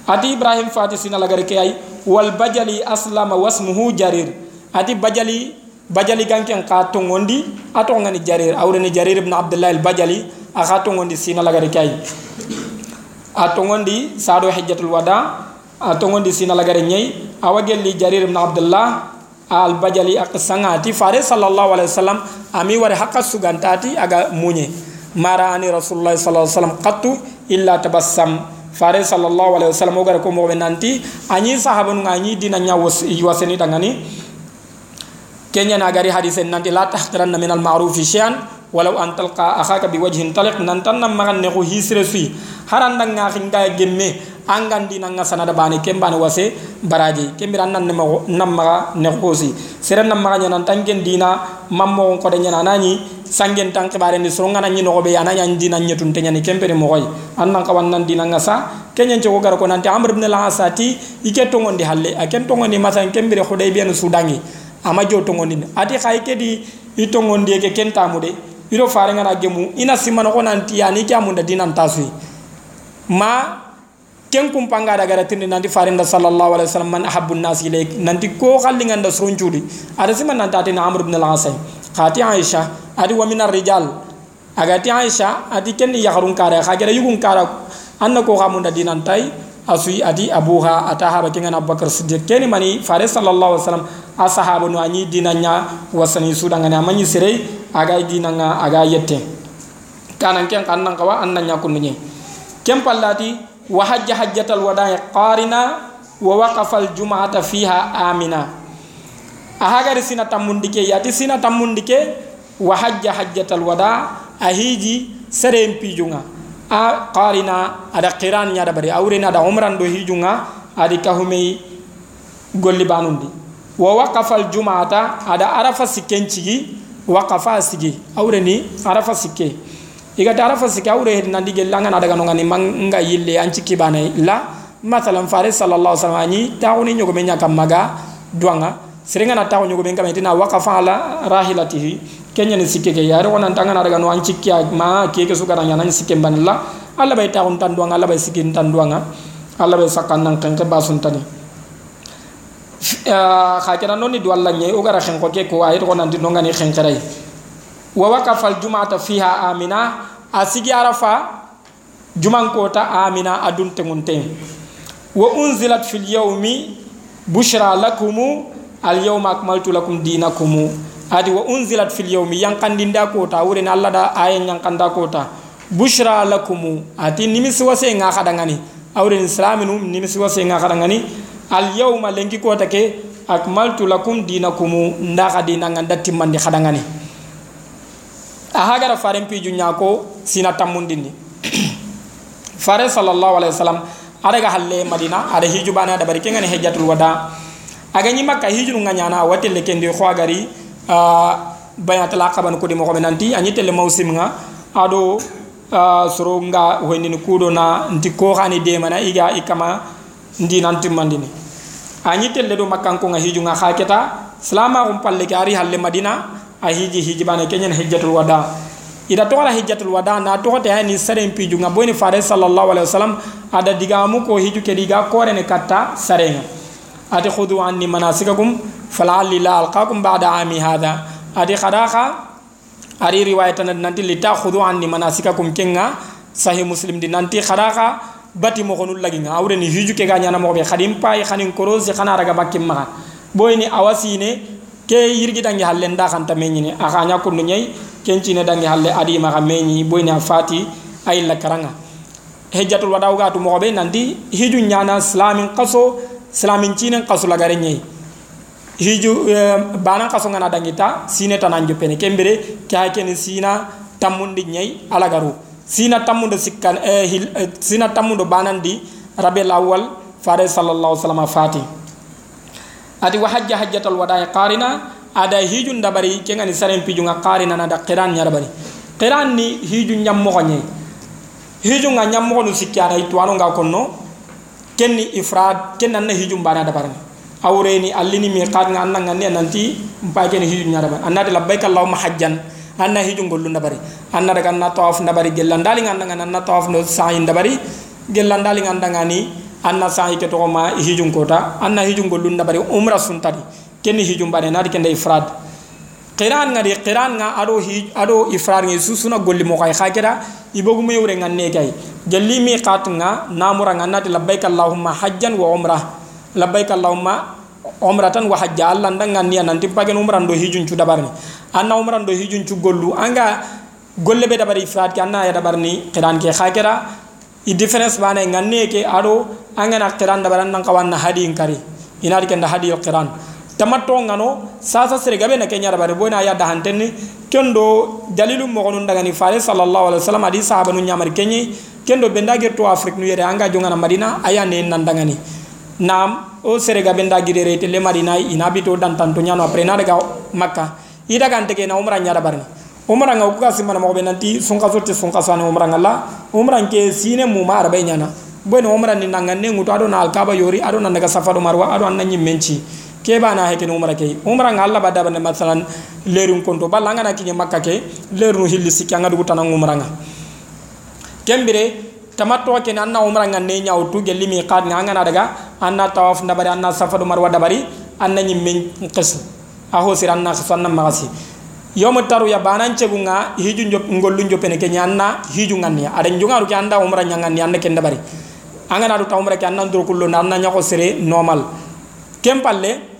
ati ibrahim fati sina lagare ke ay wal bajali aslama wasmuhu jarir. Ati bajali bajali ganken ka tongondi ato ngani jarir. Awreni jarir ibn abdullah al bajali aka tongondi sina lagare kay a tongondi sado hajjatul wada a tongondi sina lagare nyai awagelli jarir ibn abdullah al bajali ak sangati fare sallallahu alaihi wasallam ami wari hakka sugantati aga munye. Mara ani rasulullah sallallahu alaihi wasallam qattu illa tabassam fare sallallahu alaihi wasallam o ko mo nanti. Anyi sahabu ngani dina nya waseni dangani kenya na gari hadisen nanti la tahqiranna min al ma'ruf shay'an walau an talqa akhaka bi wajhin taliq. Nan tan nam magan ne ko hisre haranda nga khinga gemme angan dina nga sanada bani kembane wase baraji kembira nan ne mago nam ne ko si nam dina mammo ko de nyana nani sangen tan kibare ni so ngana nyino be yana nyan dina nyetun tenya ni kembere mo koy annan ka wannan dina nga sa kenyen ci ko gar ko nanti amr ibn al-asati ike tongondi halle aken tongondi masan kembere hudaybiya sudangi. Ama jo tongondini ati xay ke di i tongondi ke ken tamude. Ido fare ngana gemu ina simano ko nanti yani ke amunda dinan tasui. Ma ken kumpanga daga ratindi nanti farinda sallallahu alaihi wasallam man ahabbu nas ilayk nanti ko khalli nganda sronjudi ada siman nanti ati amr ibn al-asai khati aisha adi wa min ar-rijal agati aisha adi ken yahrun kara khagera yugun kara anna ko khamunda dinan tay asui adi abuha ataha bakinga abubakar siddiq. Keni mani fare sallallahu alaihi wasallam asahaba no anyi dinanya wasani sudanga ne amanyi sirei aga dinanga aga yette. Kanan ken kannan kawa annan yakun ni kem pallati wa hajja hajjatal wada'i qarina wa waqafa al jum'ata fiha amina ahagar sina tamundike yati sina tamundike. Wa hajja hajjatal wada ahiji serem pijunga a qarina ada qiran nya da bari awrena da umran do hijunga adi kahumei golli banundi. Wa jum'ata ada arafa sikenchigi waqafa sigi. Awreni arafa sikke. Igata arafa sikke awre hedi nandi gella ngana daga no ngani manga yille anci kibane la masalan fare sallallahu alaihi wasallam ni tauni nyogo menya kamaga duanga serenga na taxo ñogo ɓen kam tena wakafa ala rahilatihi keñani sikke ke yaare wonan tangana daga no an cikkiya ma keke sugara ñanan sikke mbanilla alla bay taxun tanduwanga alla bay sikkin tanduwanga alla bay sakkan nan kenke basuntani xa kena noon ni du alla ñe o gara xenqo ke ko ayit xonanti nongani xenqeray wa wakafa aljumata fiha amina a sigi arafa jumankota amina adun tengun wa unzilat fil yawmi bushra lakumu al yawma akmaltu lakum dinakum adi wa unzilat fil yawmi yankandinda kota wurin alla da ayen yankanda kota bushra lakum ati nimisi wase nga khadangani awren islaminu nimisi wase nga khadangani alyawma lengi kota ke akmaltu lakum dinakum ndaxa dina nga ndatti khadangani ahagara faren piju ñako sina tammundini fare sallallahu alaihi wasallam adaga halle madina ada hijubana da barike ngani hajjatul wada aga ñi makka hiju nga ñana watelle kendi khwagari uh, bayat la qaban ko di mo ko nanti anyi tele mawsim nga ado uh, soro nga hoynini kudo na nti ko khani de mana iga ikama ndi nanti mandini. Añi telle do makkanko nga hiju nga khaketa salama um palle ke ari halle madina a hiji hiji bana kenyen hijjatul wada. Ida to ala hijjatul wada na to te ni sare piju nga boni fare sallallahu alaihi wasallam ada digamu ko hiju ke diga kore ne katta sarenga ati khudu anni manasikakum fala'alli la alqakum ba'da ami hadha adi khadaqa ari riwayatan nanti li ta'khudhu anni manasikakum kenga sahih muslim di nanti khadaqa bati mo gonul lagi nga awre ni hiju ke ganya na mo be khadim pay khanin korosi khana raga bakim ma boy ni awasine ke yirgi dangi halle nda kan ta meñi ni aka nya no nyai kenci ne dangi halle adi ma meñi boy ni afati ay la karanga hejjatul wadaw gatu mo be nandi hiju nyana islamin qaso islamin cinen qaso la gare nyai hiju bana qaso ngana dangita sine tanan jopene kembere kya ken sina tamundi nyai ala garu sina tammundo sikkan e hil sina tammundo banandi rabel awwal fare sallallahu alaihi wasallam fati. Ati wa hajja hajjatul wada'i qarina ada hijun dabari kengani saren pijunga qarina na da qiran nya dabari qiran ni hijun nyam mo nye hijun nga nyam mo no sikkara itu anu nga konno kenni ifrad kenan na hijun bana dabari awreni allini mi qad nga anna nanti mpake ni hijun nya dabari annati labbaik allahumma hajjan anna hijun gollu dabari anna daga na tawaf dabari gellandali nga anna tawaf no sa'in dabari gellandali nga ni anna sahi ke togoma hijun kota anna hijun gollun bari umra suntadi. Kenni hijun bane nadi kende ifrad qiran ngadi qiran nga ado hi ado ifrad ngi susuna golli mo kay khakira ibogu me wure nganne kay jalli mi qat nga namura nga nadi labbaik allahumma hajjan wa umra labbaik allahumma umratan wa hajja. Allah ndanga ni nanti pagen umran do hijun cu dabarni anna umran do hijun cu gollu. Anga golle be dabari ifrad ke anna ya dabarni qiran ke khakira i difference bane nganne ke ado angana qiran da baran nan kawanna hadi kari. Inari kenda hadi qiran tamatto ngano sasa sere gabe na kenya bare boyna ya da hantenni kendo dalilu mo gonun daga ni fare sallallahu alaihi wasallam adi sahaba nu nyamar kenyi kendo benda ge to afrique nu yere anga jongana madina aya ne nan daga ni nam o sere gabe nda gide rete le madina ina bito dan tanto nyano apre na daga makka. Ida gante ke na umra nyara barni umra nga kuka simana mo be nanti sunka sotti sunka sane umra nga la umra ke sine mu mara be nyana. Bueno umra ni nanga ne nguto ado na alkaba yori ado na daga safaro marwa ado an nanyi menci ke ba na heke umra ke. Umra nga alla badaba ne masalan lerun konto balla nga na kinye makka ke lerun hilli sikya nga dugu tanang umra nga. Kembire tamatto ke anna umra nga ne nyawtu gelli mi qad nga nga na daga anna tawaf ndabari anna safaro marwa dabari anna nyi men qis aho siranna sanna magasi yomo taru ya banan cegunga hiju njop ngollu njopene ke nyanna hiju nganni ada njungaru ke anda umra nyanganni anda kenda bari. Angana du tawmra ke anna ndur kullu nanna nyako sere normal. Kempalle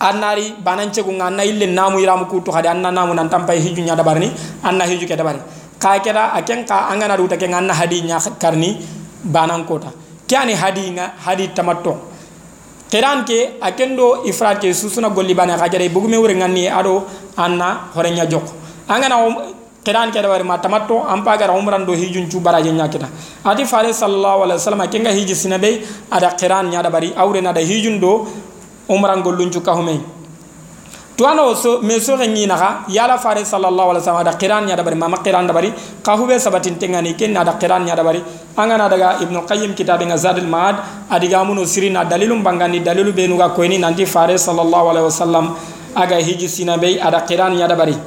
annari banan cegunga anna ille namu iramu kutu hade anna namu nan tampai hiju nyada barni anna hiju ke dabari ka keda aken ka angana du take nganna hadi nya karni banan kota. Kyani hadi nga hadi tamatto. Qiran ke akendo ifrat ke susuna golli bana khajare bugume wure ngani ado anna horenya jok. Angana qiran ke dawari matamatto ampa gara umran do hijun cu baraje nyakita ati fare sallallahu alaihi wasallam kenga hiji sinabe ada qiran nya da bari awre na da hijun do umran gollun cu kahume tuano so me so ngi naga yala fare sallallahu alaihi wasallam ada qiran nya da bari mama qiran da bari kahube sabatin tengani ken ada qiran nya da bari. Angana daga ibnu qayyim kitab nga zadul maad adiga muno sirina dalilum bangani dalilu benu ga koyni nanti fare sallallahu alaihi wasallam aga hiji sina be ada qiran nya da bari.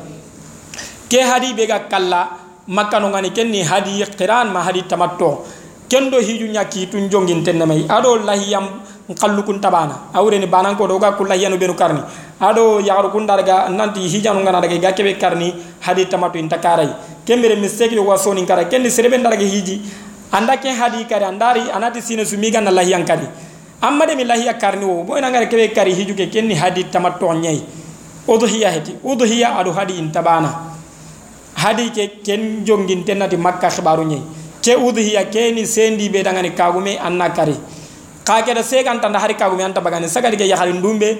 Ke hadi be ga kalla makka no ngani ken ni hadi qiran ma hadi tamatto kendo hiju nya ki tun jongin tenne mai. Ado lahiyam kallu kun tabana. Awre ni banan ko doga kulla yanu benu karni. Ado yagaru kun darga nanti hijanu ngana daga ga kebe karni hadi tamatu intakarai. Kembere mistake yo wasoni kara kendi serebe darga hiji. Anda ke hadi kare andari anati sine sumi ganna lahiyan kadi amma de mi karni wo boy nangare kebe kari hiju ke kenni hadi tamattu nyai udhiya heti udhiya adu hadi intabana. Hadi ke ken jongin tenati makka khibaru nyai ke udhiya keni sendi be dangani kagume anna kari. Ka keda segan tanda hari kagu mi anta bagani sagadi ke yahari ndumbe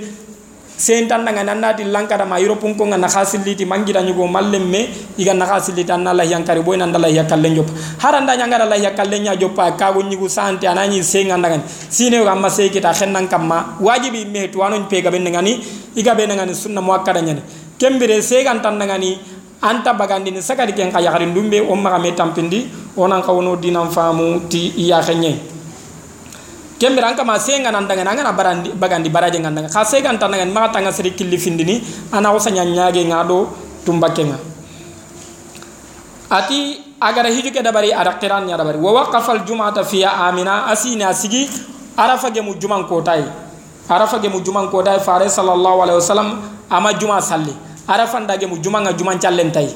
sen tanda ngana nati lankara ma yoro punko ngana khasiliti mangira nyugo mallem me iga na khasiliti anna la yankari boy nanda la yakalle njop haranda nyanga la yakalle nya jopa kagu nyugo sante anani senga ndangani sine ga amma sey kita khennan kamma. Wajibi me to pe gabe ngani iga be ngani sunna muakkada nyani. Kembere segan tanda ngani anta bagandi ni sagadi ken ka yahari ndumbe o ma me tampindi onan kawno dinam famu ti iya khenye kembere an kama senga nan daga ngana barandi bagandi baraje nganda ka sega anta nan ma tanga seri killi findini ana wasa nyaage ngado tumbake nga. Ati agara hiju ke dabari ada qiran nya dabari. Wa waqafa al jum'ata fiya amina asina sigi arafa ge mu juman ko tay arafa ge mu juman ko tay fare sallallahu alaihi wasallam ama juma salli. Arafa ndage mu juman nga juman challen tay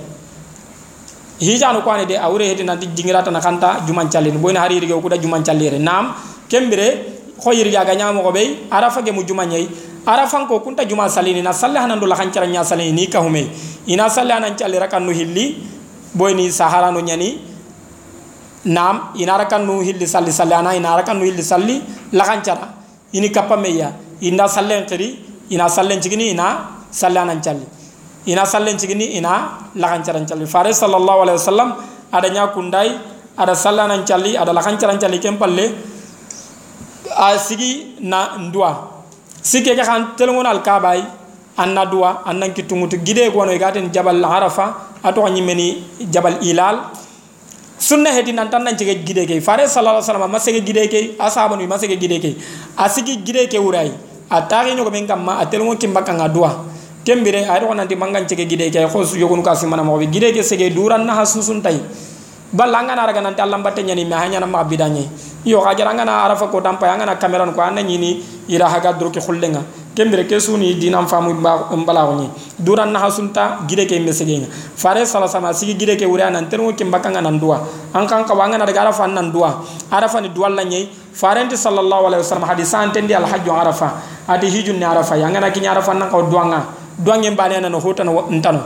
hijanu ko ane de awre hedi nanti jingirata na kanta juman challen. Boyna hari rige ko da juman challere nam kembire khoyir jaga nyamo ko be arafa ge mu juma nyai arafan ko kunta juma salini na salle hanan do la khancara nya salini ni ka hume. Ina salle hanan challe rakan nu hilli boy ni sahara no nyani. Nam ina rakan nu hilli salli salli ana ina rakan nu hilli salli la khancara ini kappa meya. Inda salle ngiri ina salle ngini ina salle hanan challe ina salle ngini ina la khancara challe fare sallallahu alaihi wasallam ada nya kundai ada salle hanan challe ada la khancara challe kempalle a sigi na ndua sike ke kan telngon al kabay anna dua annan kitungutu. Gide gono igaten jabal arafa ato nyimeni jabal ilal. Sunna hedi nan tan nan jige gide ke fare sallallahu alaihi wasallam masege gide ke ashabu ni masege gide ke asigi gide ke urai atari nyogo men kamma atelmo kimbaka ngadua kembire ay do nanti mangan cege gide ke khos yogonu kasimana mo gide ke sege duran na hasusun tay balanga na raga nanti allah batte nyani me hanya na ma bidanye yo ga jaranga na arafa ko tampa yanga na kamera ko anna nyini ira haga dro ke khullenga kembere ke suni dinam famu mbala ni. Duran na hasunta gide ke mesege fare sala sama sigi gide ke wuri nan termo ke mbakanga nan dua an kan ka wanga na daga arafa nan dua arafa ni duwalla nyai farenti sallallahu alaihi wasallam hadisan tendi al hajju arafa. Adi hijun ni arafa. Yanga na kinya arafa nan ko duanga. Duange mbane na no hotana ntano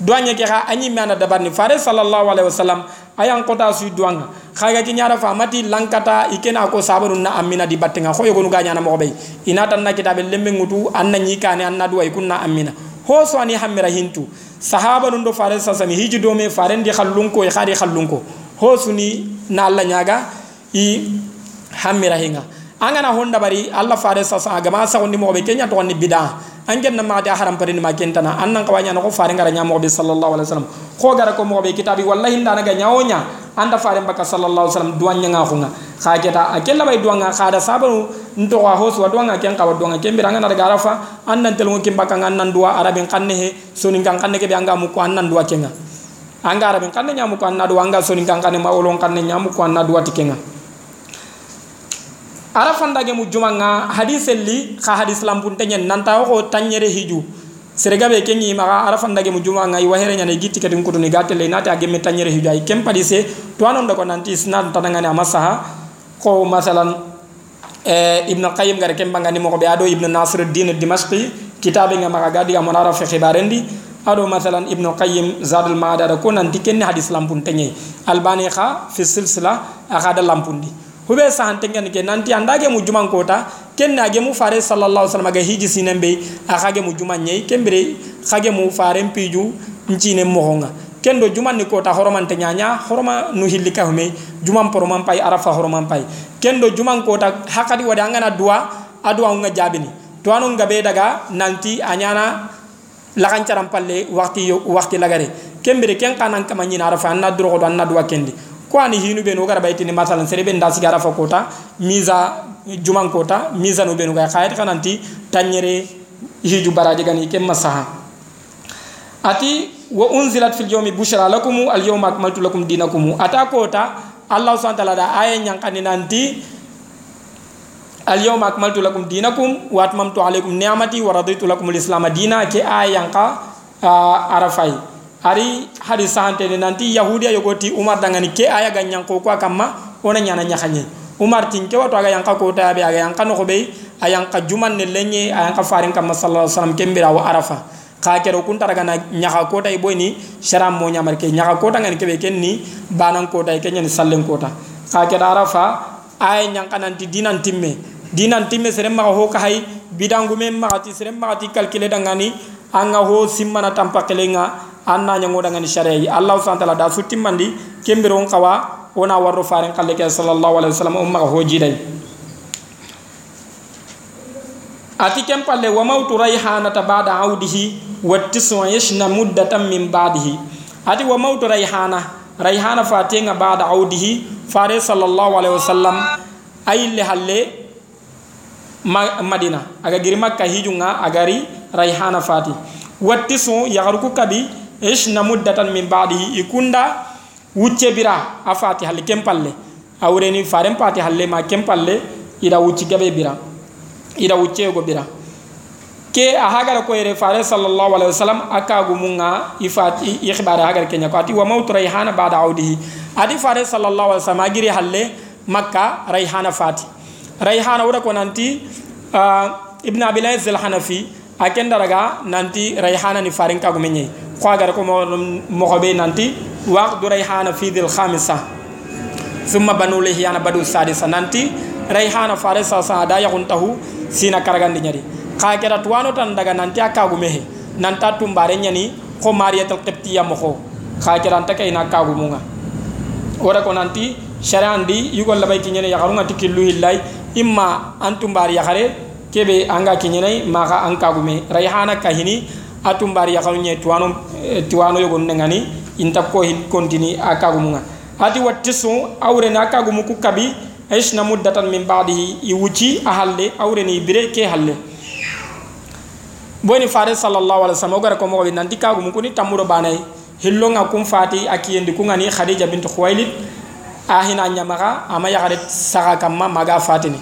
duange ke ha anyi mana dabar ni. Fare sallallahu alaihi wasallam ayan kota su duanga khaga ki nyara fa mati lankata ikena ko sabaru na amina di battenga khoyo gonu ga nyana mo be ina tan na kitabe lembe ngutu anna nyika ne anna duwa ikunna amina. Ho so ani hamira hintu sahaba nun do fare sa sami hiji do me fare ndi khallunko e khari khallunko ho suni na alla nyaga i hamira hinga. Angana honda bari alla fare sa sa agama sa wonni mo be kenya to ni bid'a angen na maade haram pare ni ma kentana annan ka wanya ko fare ngara nyamo be sallallahu alaihi wasallam. Ko gara ko mo be kitabi wallahi ndana ga nyawonya. Anda fare mbaka sallallahu alaihi wasallam duanya nga khunga. Kha keta akella bay duanga kha da sabaru ndo wa hosu wa duanga ken ka wa duanga ken biranga na daga rafa annan tel ngi mbaka ngan duwa arabin kanne he soni kan kanne ke be anga mu ko annan duwa kenga. Anga arabin kanne nyamu ko annan duwa anga soni kan kanne ma wolon kanne nyamu ko annan duwa tikenga ara fandage mu juma nga hadise li kha hadis lampun tenyen nanta ko tanyere hiju. Serega be kenyi maga ara fandage mu juma nga iwahere nyane gitti kadin kutu ni gatele nata age me tanyere hiju. Ay kem padise to anon da ko nanti isnad tananga ni amasaha. Ko masalan eh ibn qayyim gare kem bangani mo ko be ado ibn nasruddin dimashqi kitabe nga maga gadi ga monara khibarendi ado masalan ibn qayyim zadul maada ko nanti kenni hadis lampun tenye albani kha fi silsila akada lampundi hube sahantengen ke nanti andage mu juman kota ken nage mu fare sallallahu alaihi wasallam ga hiji sinembe akage mu juman nyai kembere khage mu fare piju ncine mohonga kendo juman ni kota horoman te nyanya horoma nu hillika hume juman poroman pai arafa horoman pai kendo juman kota hakadi wada ngana dua adua nga jabini to anu ngabe daga nanti anyana lakan caram palle wakti wakti lagare. Kembere ken kanan kamanyina arafa anna duro do anna dua kendi ko ani hinu benu gara baytini masalan sere ben dasi gara fa kota miza juman kota miza no benu ga khayat kananti tanyere hiju baraje gani kem masaha. Ati wa unzilat fil yawmi bushra lakum al yawma akmaltu lakum dinakum ata kota allah subhanahu wa ta'ala da aya nyankani nanti al yawma akmaltu lakum dinakum wa atmamtu alaykum ni'mati wa raditu lakum al islam dina ke aya yanka uh, arafai ari hari sahante nanti yahudiya yogoti umar dangani ke aya ganyan ko ko kamma ona nyana nyahanye umar tin ke wato aga yanka ko ta be aga yanka no be ayanka juman ne lenye ayanka farin kamma sallallahu alaihi wasallam kembira wa arafa. Ka kero kun taraga na nyaha ko tay boyni sharam mo nyamar ke nyaha ko tangani ke be kenni banan ko tay kenyen sallen ko ta. Ka kera arafa ay nyanka nanti dinan timme. Dinan timme serem ma ho ka hay bidangu mem ma ati serem ma ati kalkile dangani anga ho simmana tampakelenga anna nyangoda ngani sharia allah subhanahu wa ta'ala da sutti mandi kembiro on kawa ona warro faren kalle ke sallallahu alaihi wasallam umma ho jidai ati kem palle wa mautu rayhanata ba'da audihi wa tiswa yashna muddatan min ba'dihi. Ati wa mautu rayhana rayhana fatenga ba'da audihi fare sallallahu alaihi wasallam ayille halle madina. Aga giri makka hijunga agari rayhana fati. Wattisu yagaruku kabi ishna muddatan min ba'dihi ikunda wucce bira a fatihalle kempalle. Awreni faren fatihalle ma kempalle ida wucci gabe bira ida wuccego bira. Ke a hagara koyere fare sallllahu alayhi wa sallam a kagu munga i hibare hagara keña ko ati wa mawtu rayhana bada awdihi. Adi fare sallllahu alih w sallam a giri halle makka rayhana fati rayhana wura ko nanti uh, ibne abilais alhanafi aken daraga nanti rayhana ni farin kagu menye kwa agara ko mo nanti waqdu rayhana fi dil khamisa. Summa banu lihi ana badu sadisa. Nanti rayhana farisa sa da ya kuntahu sina karagandi nyari. Kha kera tuano tan daga nanti akagu mehe nanta tumbare nyani ko mariyatul qibtiyya mo ko kha kera ntaka ina kagu munga ora ko nanti sharandi yugo labai kinyene ya garunga tikillu hilai. imma antumbari ya khare kebe anga kinyinai maka ankagume rayhana kahini atumbari yakaru nye tuwano tuwano yogon nengani inta ko hin kontini akagumunga. Ati wattisu awre na ku kabi aishna muddatan min ba'dihi iwuci ahalle awre ni bire ke halle. Boni fare sallallahu alaihi wasallam ogara ko mo bi nanti kagumu kuni tamuro banai. Hillonga kum fati akiyendi kungani khadija bint khuwailid ahina nyamaga ama yakare saga kamma maga fatini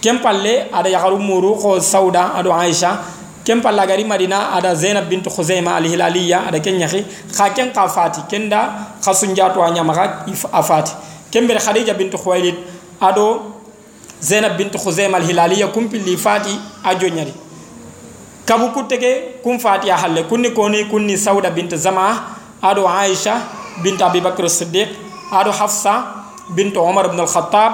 kem palle ada yakaru muru ko sauda ado aisha kem palla gari madina ada zainab bint khuzaima al hilaliya ada ken nyaxi kha ken ka fati kenda khasun jato nyamaga afati kem be khadija bint khuwailid ado zainab bint khuzaima al hilaliya kum pilli fati ajo nyari kabu kutege kum fati halle kunni koni kunni sauda bint zama ado aisha bint abi bakr siddiq ado hafsa bint Umar ibn al-Khattab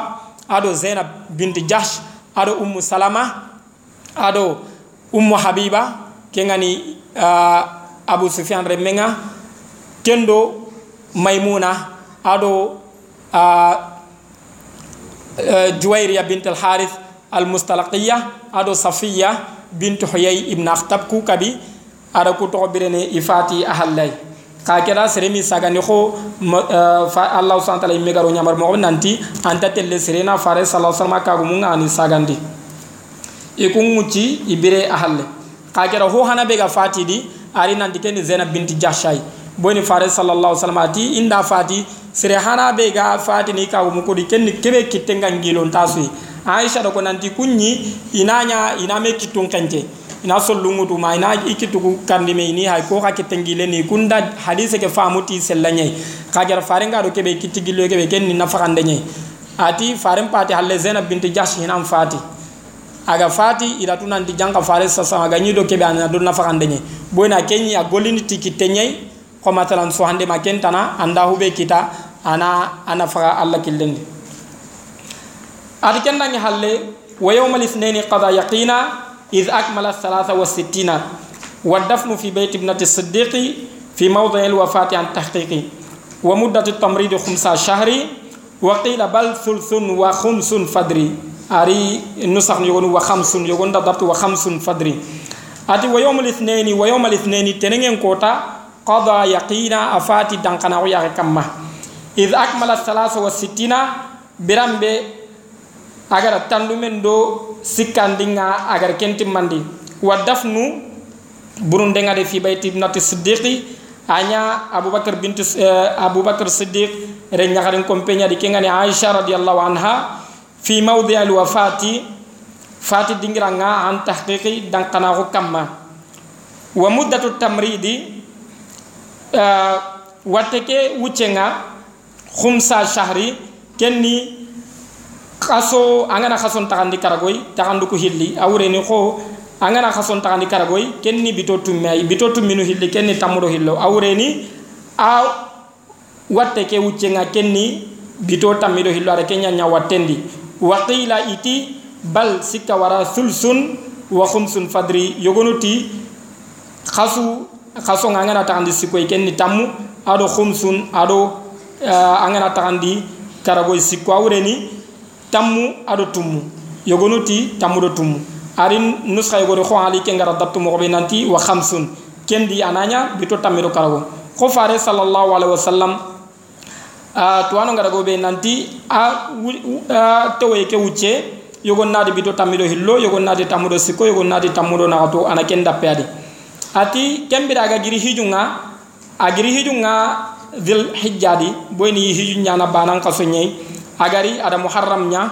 ado Zainab bint Jahsh ado Ummu Salama ado Ummu Habiba kengani uh, Abu Sufyan remenga kendo Maimuna ado uh, uh, bint al-Harith al-Mustalaqiyya ado Safiya bint Huyay ibn Akhtab ku kabi ada ku to birene ka kera seremi sagani ko fa allah subhanahu wa ta'ala imme garo nyamar mo nanti anta telle serena fare sallallahu alaihi wasallam ka gumunga ani sagandi. Kun muci ibire ahalle. Ka kera ho hana be ga fatidi ari nanti ken zainab binti jahshay boni fare sallallahu alaihi wasallam ati inda fati sere hana be ga fati ni ka gumu ko di ken kebe kitenga ngilon tasui. Aisha do ko nanti kunni inanya iname kitun kanje ina sollungutu ma ina ikitugu kandime ini hay ko ka kitengile ni kunda hadise ke famuti sellanye kajar farenga do kebe kitigilo kebe ken ni nafakande nye ati faren pati halle zainab binti jahsh hinam fati aga fati ila tunan di janga fare sasa aga nyido kebe ana do nafakande nye boyna kenyi a golini tikitenye ko matalan so hande ma kentana anda hube kita ana ana fara alla killendi ati kendangi halle wa yawmal ithnaini qada yaqina إذ أكمل الثلاثة والستين والدفن في بيت ابنة الصديق في موضع الوفاة عن تحقيق. ومدة التمريض خمسة شهر وقيل بل ثلث وخمس فدري. أري النسخ يقول وخمس يقول ضبط وخمس فدري. أتي ويوم الاثنين ويوم الاثنين تنين كوتا قضى يقينا أفاتي دانقنا ويا كما إذ أكمل الثلاثة والستين برمبي agar tandumen do sikkandinga agar kentimandi wa dafnu burundengade fi bayti ibnati siddiqi anya abubakar bintu uh, abubakar siddiq re ñagarin kompeña di kengani aisha radiyallahu anha fi mawdi al wafati fati dingiranga an tahqiqi dankanaxu kamma. Wa muddatu tamridi uh, watte ke wuccenga khumsa shahri kenni kaso angana khason takandi karagoy takandu ko hilli awreni ko angana khason takandi karagoy kenni bito tumme ay bito tumminu hilli kenni tamudo hillo awreni a watte ke wuccenga kenni bito tammido hillo ara kenya nya wattendi waqila iti bal sikka wara sulsun wa khumsun fadri. Yogonuti khasu khaso ngana takandi sikoy kenni tammu ado khumsun ado uh, angana takandi karagoy sikko. Awreni tammu ado tummu. Yogonuti tammu do tummu. Arin nuskha yogori kho ali ke ngara dabtu mo be nanti wa kendi ananya bito tamiro karago. Ko fare sallallahu alaihi wasallam a to anu ngara go be nanti a tewe ke wuce yogon nadi bito hillo yogon nadi tamudo siko yogon nadi tamudo na to ana peadi ati kembira ga giri hijunga a giri hijunga dhil hijjadi boyni hijunya na banan kasonye agari ada muharram nya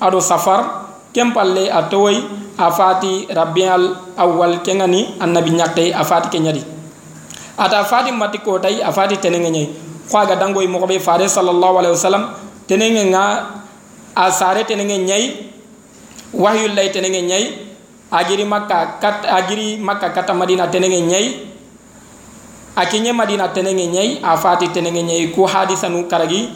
ado safar kempalle a towoy a fati rabial awwal kengani annabi ñaktay a fati ata fati mati ko tay a fati tenenge ñay xoaga dangoy moxoɓe fare sallallahu alaihi wasallam tenenge nga a sare tenenge lay tenenge agiri makka kat agiri makka kata madina tenenge ñay a kiñe madina tenenge ñay a fati tenenge ñay ku hadisanu karagi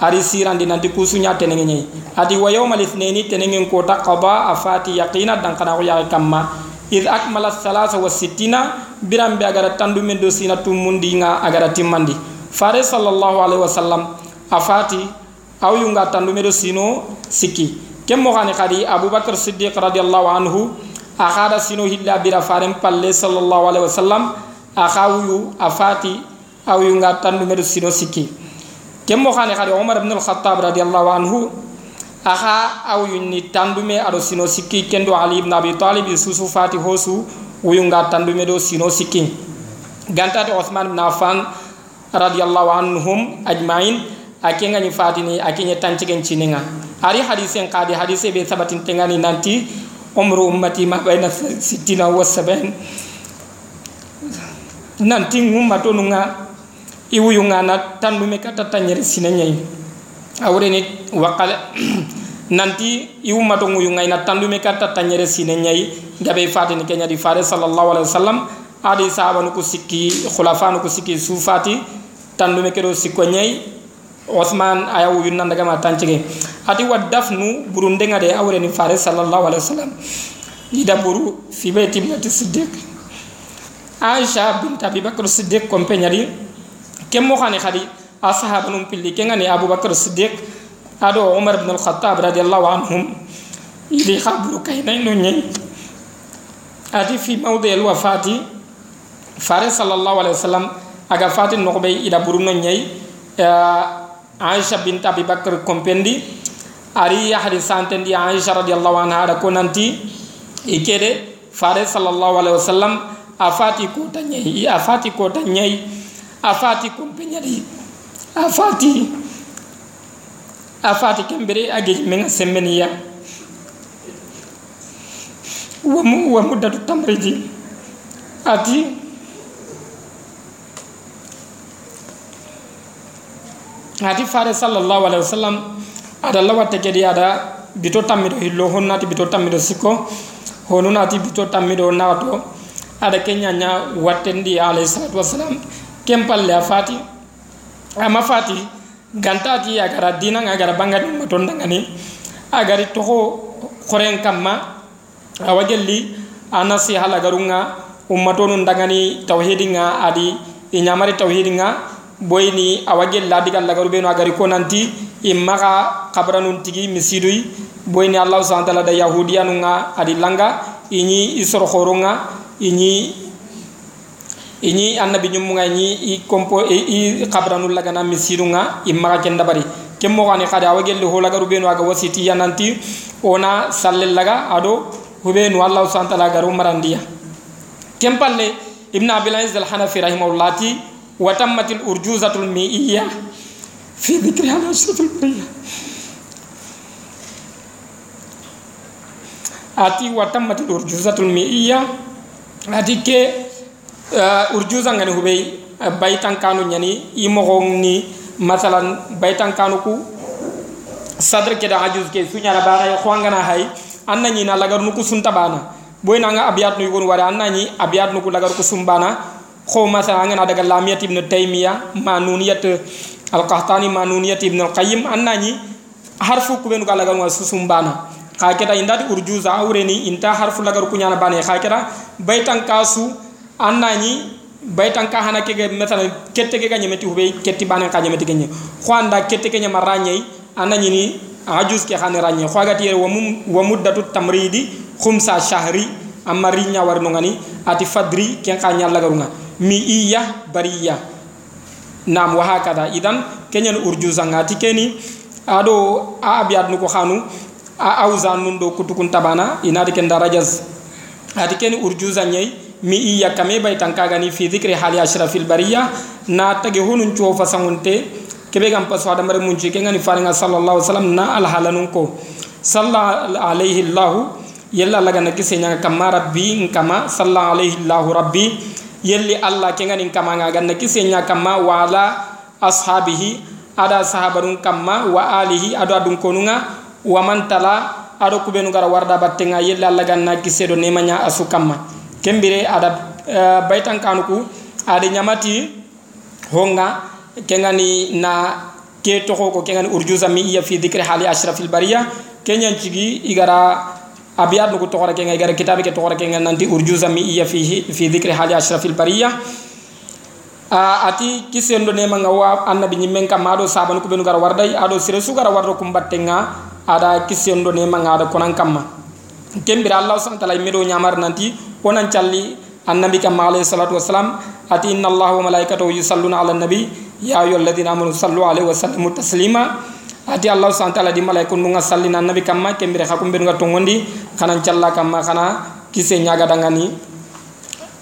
ari sirandi nanti kusunya tenenge nyai adi wa yawmal ithnaini tenenge ko ta qada afati yaqina dan kana ya kamma. Id akmala thalatha wa sittina biram be agara tandu men do sina tumundi nga agara timmandi. Fare sallallahu alaihi wasallam afati aw yunga tandu men do sino siki. Kem mo xani xadi abubakar siddiq radiallahu anhu a xada sino hilla bira faren palle sallallahu alaihi wasallam a xawuyu a fati awuyunga tandumedo sino sikki kem mo xani xadi umar ibn al-khattab radiallahu anhu aha awuyunni tandume aɗo sino sikki kendo ali ibn abi talib susu fati hosu wuyunga tandume ɗo sino sikki. Gantati othman ibn affan radiallahu anhum ajmain a kengañi fatini a keñe tancigen cininga ari hadisen kadi hadise ɓe sabatintengani nanti umru ummati ma ɓayna sittina wa saben nanti ngummato nunga i na tandume kata tañere sine ñayi awreni waqale nanti i wummato ŋuyunga ina tandume kata tañere sine ñayi gabe fatini keñadi fare sallallahu alaihi wasallam adi sahabanu ku sikki khulafanu sikki sufati. Tandume kedo sikko ñayi Osman aya nan daga ma ati wa dafnu burun denga de awre ni fare sallallahu alaihi wasallam ida buru fi bayti ibnati siddiq. Aisha bint abi bakr siddiq kompenyari كم مخاني خدي؟ أصحاب نمبل دي كنا ني أبو بكر الصديق أدو عمر بن الخطاب رضي الله عنهم. إلي خبرو كينا نوني. أدي في موضع الوفاة. فارس صلى الله عليه وسلم أغا فاتي نقبي إلى برونا ني آه، عائشة بنت أبي بكر كمبندي أري يحدي سانتن دي عائشة رضي الله عنها أدكو ننتي إكيدي فارس صلى الله عليه وسلم أفاتي كوتا ني أفاتي كوتا ني afati kompenyari afati. Afati kembere age menga semmeniya wa mu wa muddatu tamridi ati. Ati fare sallallahu alaihi wasallam. Ada lawatte kedi ada bito tammido hillo honnati bito tammido sikko honunati bito tammido nato. Ada kenya nya wattendi alayhi salatu wasalam kempalle a fati. Ama fati gantati agara dina agara bangani maton dangani agari toho khoren kamma awagelli anasi hala garunga ummatonu dangani tauhidinga adi inyamari tauhidinga boyni awagel ladi kan lagaru beno agari ko nanti imaka kabranun tigi misiduy boyni allah subhanahu wa ta'ala da yahudiya nunga adi langa ini isor khoronga ini iñi annabi ñummuga ñi i compo i xabranul lagana mi sirunga i maga ken dabari ken moxani xada wa gelli ho lagaru ɓenu aga wasiti yananti ona sallel laga aɗo huɓenu allahu subhana taala garu marandiya kem palle ibn abil aziz al hanafi rahimahullahi wa tammatil urjuzatul mi'iyya fi dicri ala ashratul bariya ati wa tammatil urjuzatul mi'iyya ati ke Eh, urjuza ngani hubei eh, baitan kanu nyani imogong ni masalan baitan kanu ku sadr ke da ajuz ke sunya na bara ya khwangana hay annani na lagar nuku sunta bana. Boy nanga abiyat nu gon wara annani abiyat nuku lagar ku sumbana ko masalan ngana daga lamiyat ibn taymiya manuniyat al-qahtani manuniyat ibn al-qayyim annani harfu ku benu lagar wa susumbana ka keta indati urjuza awreni inta harfu lagar ku nyana bana ya ka baitan kasu annani baitan ka hana kege mesela kette ke ganye meti hubei ketti bane ka nyameti genye khwanda kette ke nyama ranye annani ni ajus ke khane ranye khwagati wa mum wa muddatu tamridi khumsa shahri amma rinya warno ngani ati fadri ken ka nyalla garunga mi'iyya bariyya nam wa hakada. Idan kenyen urjuza ngati keni ado a abiyad nuko khanu a awzan nun do kutukun tabana inadi ken darajaz ati keni urjuza nyai mi'iyya kame bay tankaga ni fi dhikri hali ashrafil bariyya na tage hunun cho fasangunte. Kebe gam paso ada mare munci ke ngani faringa sallallahu alaihi wasallam na al halanun ko sallallahu alaihi allah yalla laga na kisenya kamara bi kama sallallahu alaihi allah rabbi yelli allah kenganin kamanga ganna kisenya kama wala ashabihi ada sahabarun kama wa alihi ado adun konunga wa man tala ado kubenu gara warda battenga yelli allah ganna kisedo nemanya asu kama kembire ada uh, baitan kanuku ada nyamati honga kengani na ke ko kengani urjuza mi iya fi dhikri hali ashrafil bariya kenyan cigi igara abiyat nuku tokora kenga igara kitabe ke tokora kenga nanti urjuza mi iya fi fi dhikri hali ashrafil bariya. Ati kisendo nema nga wa annabi nyimmen kam ado sabanu ko benu gara wardai ado sire su gara wardo kum battenga ada kisiyondo nema nga ada konan kembira allah subhanahu wa ta'ala medo nyamar nanti onan calli annabi kam alayhi salatu wassalam ati inna allaha wa malaikatahu yusalluna ala nabi ya ayyuhalladhina amanu sallu alayhi wa sallimu taslima. Ati allah subhanahu wa ta'ala di malaikun nunga sallina annabi kamma kembira hakum be nunga tongondi kanan calla kamma kana kise nyaga dangani.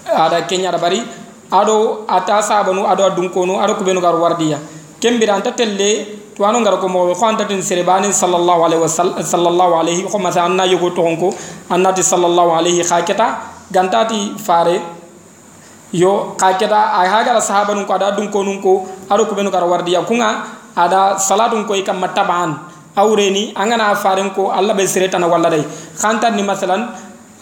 Ada kenya da bari ado ata sabanu ado dunkonu ado kubenu gar wardiya. Kembira anta telle tuwano ngara ko mo ko anta tin serebani sallallahu alaihi wasallam sallallahu alaihi ko mata anna yugo tonko annati sallallahu alaihi khaketa gantati fare yo khaketa ay hagara sahaba nun ko ada dun ko nun ko aro ko benu gar wardiya kunga ada salatun ko ikam mataban awreni angana faren ko allah be seretana walla dai khanta ni masalan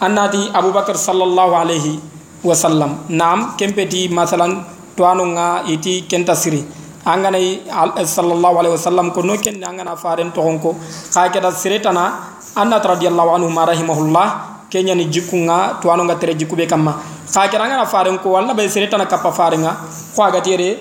annati abubakar sallallahu alaihi wasallam. Nam kempeti masalan tuwano nga iti kenta siri angana sallallahu alaihi wasallam ko no ken angana faren to honko ka keda siretana anna radhiyallahu anhu marahimahullah kenya ni jikunga to anu tere jikube kamma. Ka keda angana faren ko walla be siretana kappa farenga. Ko aga tere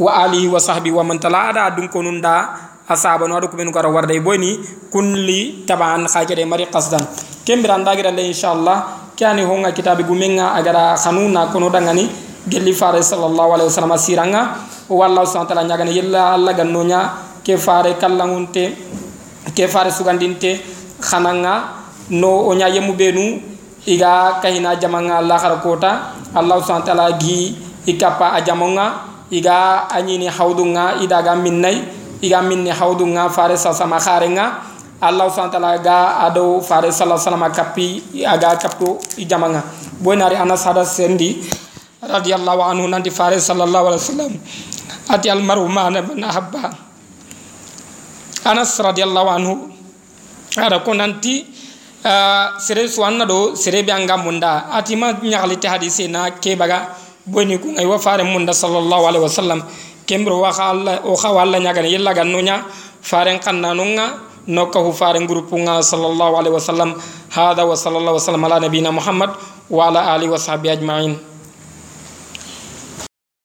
wa alihi wa sahbi wa man tala ada dun ko nunda asaba no ko ben ko warday boni kunli taban ka keda mari qasdan. Kembira ndagira le inshallah kani honga kitabi gumenga agara khanuna kono dangani gelli fare sallallahu alaihi wasallam siranga. O wallahu subhanahu wa ta'ala ñagana yella alla gannoña ke fare kallangunte ke fare sugandinte xananga no o yemu benu iga kahina jamanga lahara kota allah subhanahu wa ta'ala gi ikapa a jamonga iga anyini hawdunga idaga minnay iga minni hawdunga fare sa sama kharenga. Allah subhanahu wa ta'ala ga ado fare sallallahu alaihi wasallam kapi aga kapto jamanga boynari anas hada sendi Radhiyallahu anhu nanti Faris sallallahu alaihi wasallam. Ati al maru bin habba. Anas radhiyallahu anhu. Ada ko nanti eh, uh, sere suanna do sere be munda. Ati ma nyaali te hadisi na ke baga boni ku ngai wa fare munda sallallahu alaihi wasallam. Kembro wa khalla o khawalla nyaga ne yella ganno nya faren kanna nunga nokka hu faren groupe nga sallallahu alaihi wasallam. Hada wa sallallahu wasallam ala nabina muhammad wa ala alihi washabi ajma'in.